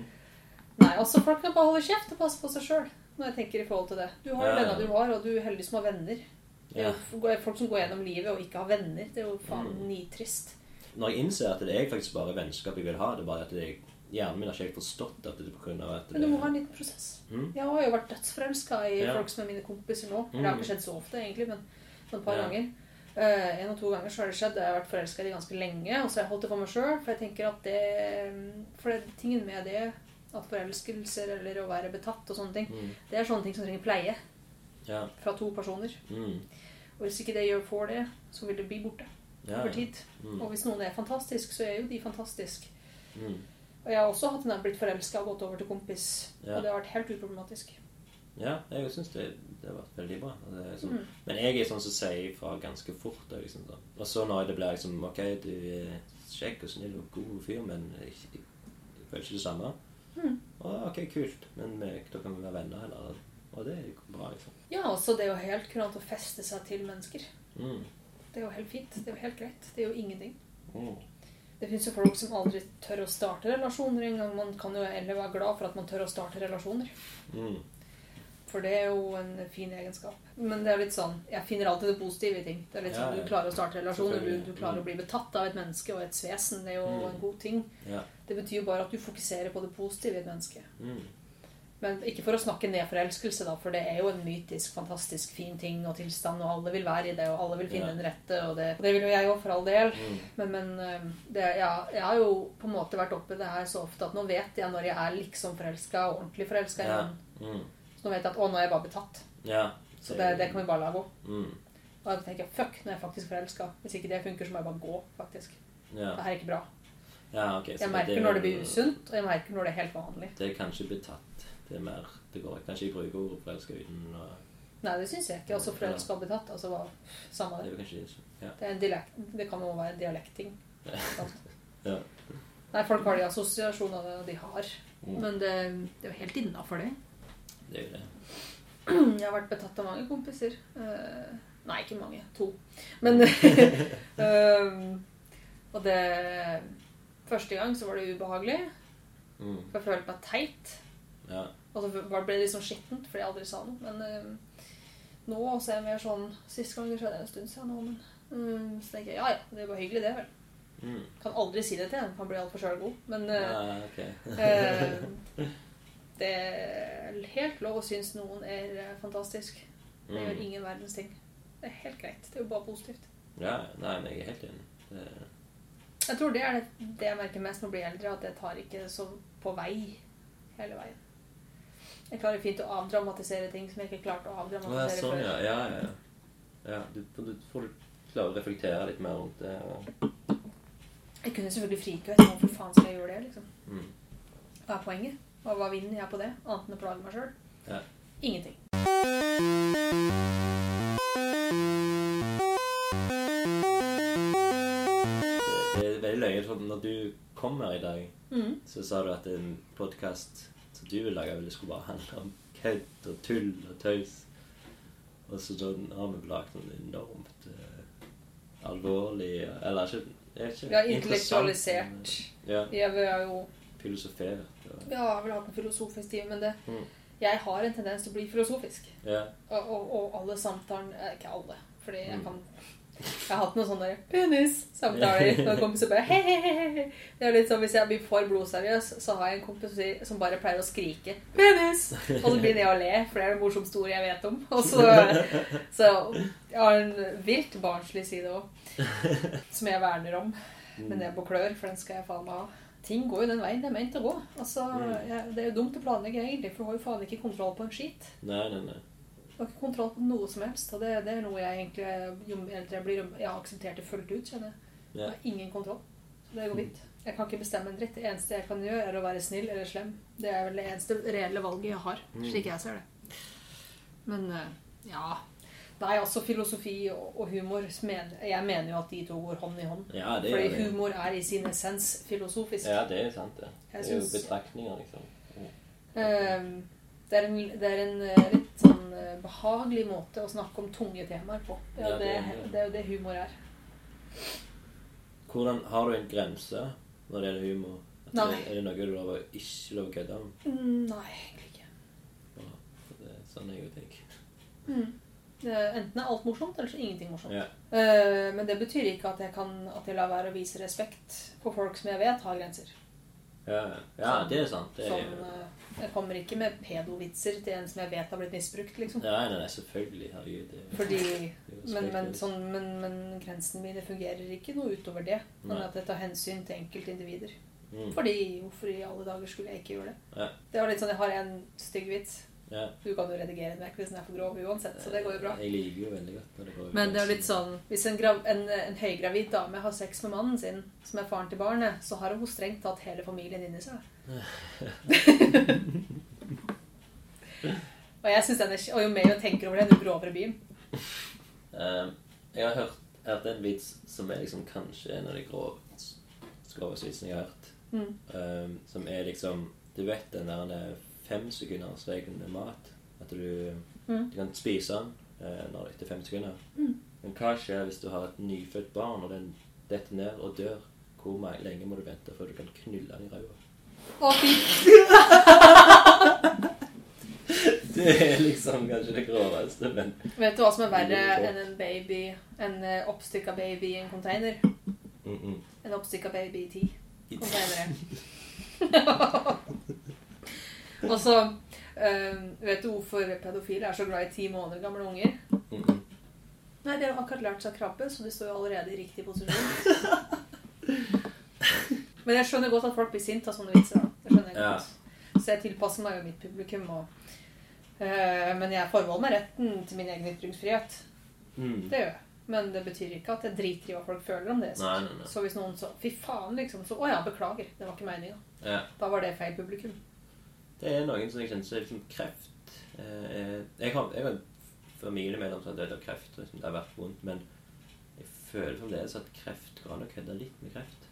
Nei, altså folk kan bare holde kjeft og passe på seg sjøl. når jeg tenker i forhold til det. Du har Ja, venner du har, og du er heldig som har venner. Det er jo folk som går gjennom livet og ikke har venner. Det er jo faen Mm. nitrist. Når jeg innser at det er faktisk bare vennskap jeg vil ha, det er bare at jeg, hjernen min har ikke helt forstått at det er på grunn det Men du må ha en liten prosess. Mm. Jeg har jo vært dødsforelska i Ja. folk som er mine kompiser nå. Mm. Det har ikke skjedd så ofte, egentlig, men et par Ja. ganger. Uh, en og to ganger så har det skjedd. Jeg har vært forelska i dem ganske lenge, og så har jeg holdt det for meg sjøl. For jeg tenker at det For det, tingen med det, at forelskelser eller å være betatt og sånne ting, Mm. det er sånne ting som trenger pleie Ja. fra to personer. Mm. Og hvis ikke det gjør får det, så vil det bli borte Ja. over tid. Mm. Og hvis noen er fantastisk, så er jo de fantastisk. Og jeg har også hatt den blitt forelska og gått over til kompis. Ja. Og det har vært helt uproblematisk. Ja, jeg syns det, det har vært veldig bra. Sånn. Mm. Men jeg er sånn som sier ifra ganske fort. Liksom, sånn. Og så når det blir liksom Ok, du er kjekk og snill og god fyr, men jeg, jeg, jeg føler ikke det samme. Mm. Og, ok, kult, men vi, da kan vi være venner, eller Og det er jo bra, liksom. Ja, altså det jo helt kurant å feste seg til mennesker. Mm. Det er jo helt fint. Det er jo helt greit. Det er jo ingenting. Mm. Det fins jo folk som aldri tør å starte relasjoner engang. Man kan jo heller være glad for at man tør å starte relasjoner. Mm. For det er jo en fin egenskap. Men det er litt sånn Jeg finner alltid det positive i ting. Det er litt sånn. Du klarer å starte relasjoner. Du, du klarer Mm. å bli betatt av et menneske og et vesen. Det er jo Mm. en god ting. Ja. Det betyr jo bare at du fokuserer på det positive i et menneske. Men ikke for å snakke ned forelskelse, da, for det er jo en mytisk, fantastisk fin ting og tilstand, og alle vil være i det, og alle vil finne Ja. den rette, og det, det vil jo jeg òg, for all del. Mm. Men, men eh, det, ja, jeg har jo på en måte vært oppi det her så ofte at nå vet jeg når jeg er liksom forelska, og ordentlig forelska i Ja. noen. Mm. Så nå vet jeg at å, nå er jeg bare betatt. ja. Så det, det kan vi bare la gå. Mm. Og da tenker jeg fuck, nå er jeg faktisk forelska. Hvis ikke det funker, så må jeg bare gå, faktisk. Ja. Det her er ikke bra. ja, okay, så Jeg merker det, når det blir usunt, og jeg merker når det er helt vanlig. Det er kanskje betatt. Det er mer Det går kanskje ikke bruker ordet forelska uten å Nei, det syns jeg ikke. Altså forelska og betatt. Altså, samme Det det. kanskje Ja. Det, en dialekt, det kan jo være en dialektting. Ja. Nei, folk har de assosiasjonene de har. Mm. Men det, det er jo helt innafor det. Det er jo det. Jeg har vært betatt av mange kompiser. Eh, nei, ikke mange. To. Men um, Og det Første gang så var det ubehagelig. Mm. For jeg følte meg teit. Ja. Og så ble det litt sånn skittent fordi jeg aldri sa noe. Men um, nå så er jeg mer sånn Sist gang det skjedde en stund siden nå, men um, så tenker jeg ja ja, det er bare hyggelig, det, vel. Mm. Kan aldri si det til en, kan bli altfor sjølgod. Men uh, Ja, ok. eh, det er helt lov å synes noen er fantastisk. Det gjør Mm. ingen verdens ting. Det er helt greit. Det er jo bare positivt. Ja, nei, men jeg er helt enig. Jeg tror det er det, det jeg merker mest når jeg blir eldre, at jeg tar ikke så på vei hele veien. Jeg klarer fint å avdramatisere ting som jeg ikke klarte å avdramatisere sånn, før. Ja, ja, ja. ja du, du får klare å reflektere litt mer rundt det. Og, Jeg kunne selvfølgelig frike ut. Hvorfor faen skal jeg gjøre det? liksom? mm. Hva er poenget? Og hva vinner jeg på det? Annet enn å plage meg sjøl? Ja. Ingenting. det, er veldig løye. for Når du kom her i dag, Mm. så sa du at en podkast du lage, ville skulle bare handle om kødd og tull og tøys. Og så da har vi lagd noe enormt uh, alvorlig Eller ikke, jeg ikke Vi har intellektualisert. men, Ja. Vi har jo Filosofert. Og, Ja, jeg vil ha en filosofisk time, men det Mm. Jeg har en tendens til å bli filosofisk. ja. Og, og, og alle samtalene eh, Ikke alle, fordi jeg Mm. kan Jeg har hatt noen sånne penis-samtaler med kompiser bare he, he, he, he. Det er litt sånn Hvis jeg blir for blodseriøs, så har jeg en kompis som bare pleier å skrike 'penis'! Og så begynner jeg å le, for det er det morsomste ordet jeg vet om. Og så, så jeg har en vilt barnslig side òg, som jeg verner om. Men ned på klør, for den skal jeg faen meg ha. Ting går jo den veien det er ment å gå. Altså, Mm. jeg, Det er jo dumt å planlegge, egentlig, for du har jo faen ikke kontroll på en skit. Nei, nei, nei. Du har ikke kontroll på noe som helst. Og det, det er noe jeg egentlig Jo eldre jeg blir, jeg har akseptert det fullt ut, kjenner jeg. Jeg har ingen kontroll. Så det går fint. Jeg kan ikke bestemme en dritt. Det eneste jeg kan gjøre, er å være snill eller slem. Det er vel det eneste reelle valget jeg har, Mm. slik jeg ser det. Men eh, ja Nei, altså filosofi og, humor Jeg mener jo at de to går hånd i hånd. Ja, det Fordi det. humor er i sin essens filosofisk. Ja, det er sant, det. Det er jo betraktninger, liksom. Ehm, det er en, det er en eh, litt sånn eh, behagelig måte å snakke om tunge temaer på. Det er, Ja, det det, er det. er jo det humor er. Hvordan Har du en grense når det gjelder humor? At Nei. Er det noe du lover, ikke lov å kødde om? Mm, Nei, egentlig ikke. Ja, det det, Sånn jeg ting. Det er Enten er alt morsomt, eller så er ingenting morsomt. Ja. Eh, men det betyr ikke at jeg kan at jeg lar være å vise respekt for folk som jeg vet har grenser. Ja, ja, det er sant. Det er, Sånn, eh, jeg kommer ikke med pedovitser til en som jeg vet har blitt misbrukt, liksom. Nei, nei, nei, selvfølgelig. Herregud. Det, Fordi det Men, men, sånn, men, men grensene mine fungerer ikke noe utover det. Men Nei. at jeg tar hensyn til enkeltindivider. Mm. Fordi hvorfor i alle dager skulle jeg ikke gjøre det? Ja. Det var litt sånn, Jeg har en stygg vits. Ja. Du kan jo redigere den vekk hvis den er for grov uansett, så det går jo bra. Jeg liker jo veldig godt når det går Men det er litt sånn Hvis en, grav, en, en høygravid dame har sex med mannen sin, som er faren til barnet, så har hun strengt tatt hele familien inni seg. og jeg synes den er, og jo mer jeg tenker over det, jo grovere blir den. Um, jeg har hørt, hørt en vits som er liksom kanskje en av de grov, groveste vitsene jeg har hørt. Mm. Um, som er liksom Du vet den der femsekundersregelen med mat? At du, Mm. du kan spise den eh, når etter fem sekunder. Mm. Men hva skjer hvis du har et nyfødt barn, og den detter ned og dør? Hvor mye lenge må du vente før du kan knulle den i ræva? Å, fy Det er liksom kanskje det groveste, men Vet du hva som er verre enn en baby, en eh, oppstykka baby i en container? mm -mm. En oppstykka baby i ti containere. Og så eh, Vet du hvorfor pedofile er så glad i ti måneder gamle unger? Mm. Nei, de har akkurat lært seg krabbe, så de står jo allerede i riktig posisjon. Men jeg skjønner godt at folk blir sinte av sånne vitser. Det skjønner jeg Ja. godt. Så jeg tilpasser meg jo mitt publikum. Og, eh, men jeg forbeholder meg retten til min egen ytringsfrihet. Mm. Det gjør jeg. Men det betyr ikke at jeg driter i hva folk føler om det. Så, Nei, nei, nei. så hvis noen så Fy faen, liksom. Så å ja, beklager. Det var ikke meninga. Ja. Da var det feil publikum. Det er noen som jeg kjenner som liksom kreft. Eh, jeg har, jeg har en familiemedlem som har dødd av kreft. liksom, Det har vært vondt, men jeg føler fremdeles at kreft går an å kødde litt med kreft.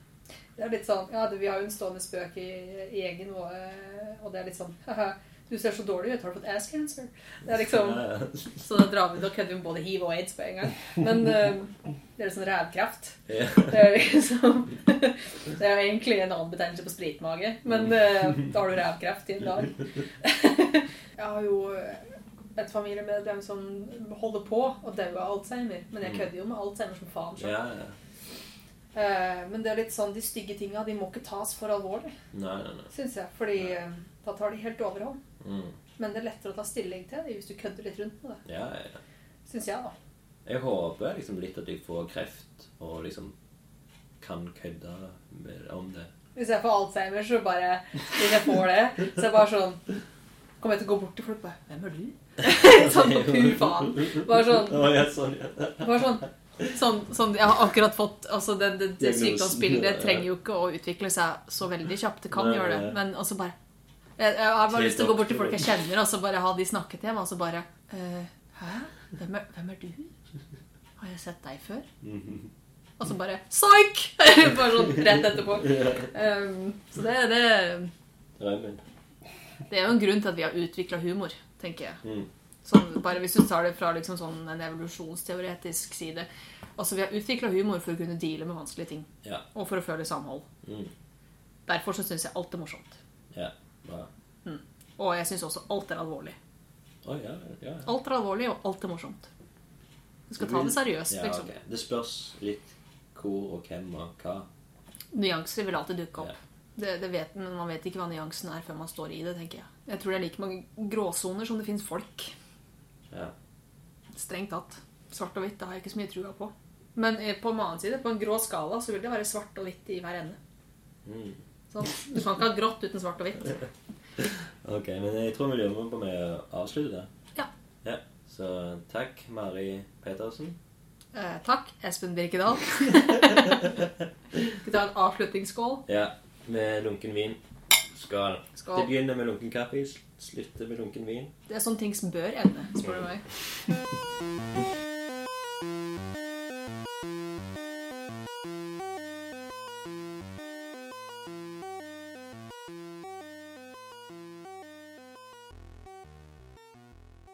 Det er litt sånn, ja, Vi har jo en stående spøk i, i egen eh, og det er litt sånn du ser så dårlig ut. Har du fått ass cancer? Det er liksom. Så da drar vi, da kødder vi med både hiv og aids på en gang. Men uh, det er sånn rævkreft. Ja. Det er liksom Det er jo egentlig en annen betegnelse på spritmage, men uh, da har du rævkreft i en dag. Jeg har jo et familiemedlem som holder på å dø av Alzheimer. Men jeg kødder jo med Alzheimer som faen. selv. ja, ja. Eh, Men det er litt sånn, de stygge tinga de må ikke tas for alvorlig, syns jeg. Fordi eh, da tar de helt overhånd. Mm. Men det er lettere å ta stilling til det hvis du kødder litt rundt med det. Ja, ja. Syns jeg, da. Jeg håper liksom litt at jeg får kreft, og liksom kan kødde mer om det. Hvis jeg får Alzheimer, så bare Hvis jeg får det, så er det bare sånn Kommer jeg til å gå bort til folk og bare 'Hvem er du?' sånn på pur faen. Bare sånn, sånn, bare sånn Sånn, sånn, Jeg har akkurat fått altså Det, det, det sykdomsbildet trenger jo ikke å utvikle seg så veldig kjapt. Det kan gjøre det. Men også bare Jeg, jeg har bare lyst til å gå bort til folk jeg kjenner, og så bare ha de snakket til meg, og så bare eh, Hæ? Hvem er, hvem er du? Har jeg sett deg før? Mhm. Og så bare Psych! bare sånn rett etterpå. Um, så det, er det Det er jo en grunn til at vi har utvikla humor, tenker jeg. Mm. Sånn, bare hvis du tar det fra liksom sånn en evolusjonsteoretisk side. Altså, Vi har utvikla humor for å kunne deale med vanskelige ting. Ja. Og for å føle samhold. Mm. Derfor så syns jeg alt er morsomt. Ja. Bra. Og jeg syns også alt er alvorlig. Oh, ja, ja. Alt er alvorlig, og alt er morsomt. Du skal ta det seriøst, liksom. ok. Det spørs litt hvor og hvem og hva. Nyanser vil alltid dukke opp. Det, det vet, men man vet ikke hva nyansen er før man står i det, tenker jeg. Jeg tror det er like mange gråsoner som det fins folk. Strengt tatt. Svart og hvitt det har jeg ikke så mye trua på. Men eh, på en annen side, på en grå skala så vil det være svart og hvitt i hver ende. Mm. Sånn, du kan ikke ha grått uten svart og hvitt. Ok, men jeg tror vi lurer på med å avslutte det. Ja. Ja. Så takk, Mari Petersen. Eh, takk, Espen Birkedal. Skal Vi ta en avslutningsskål. Ja, med lunken vin. Skål. Skål. Det begynner med lunken kaffe, slutter med lunken vin. Det er sånne ting som bør ende, spør du meg.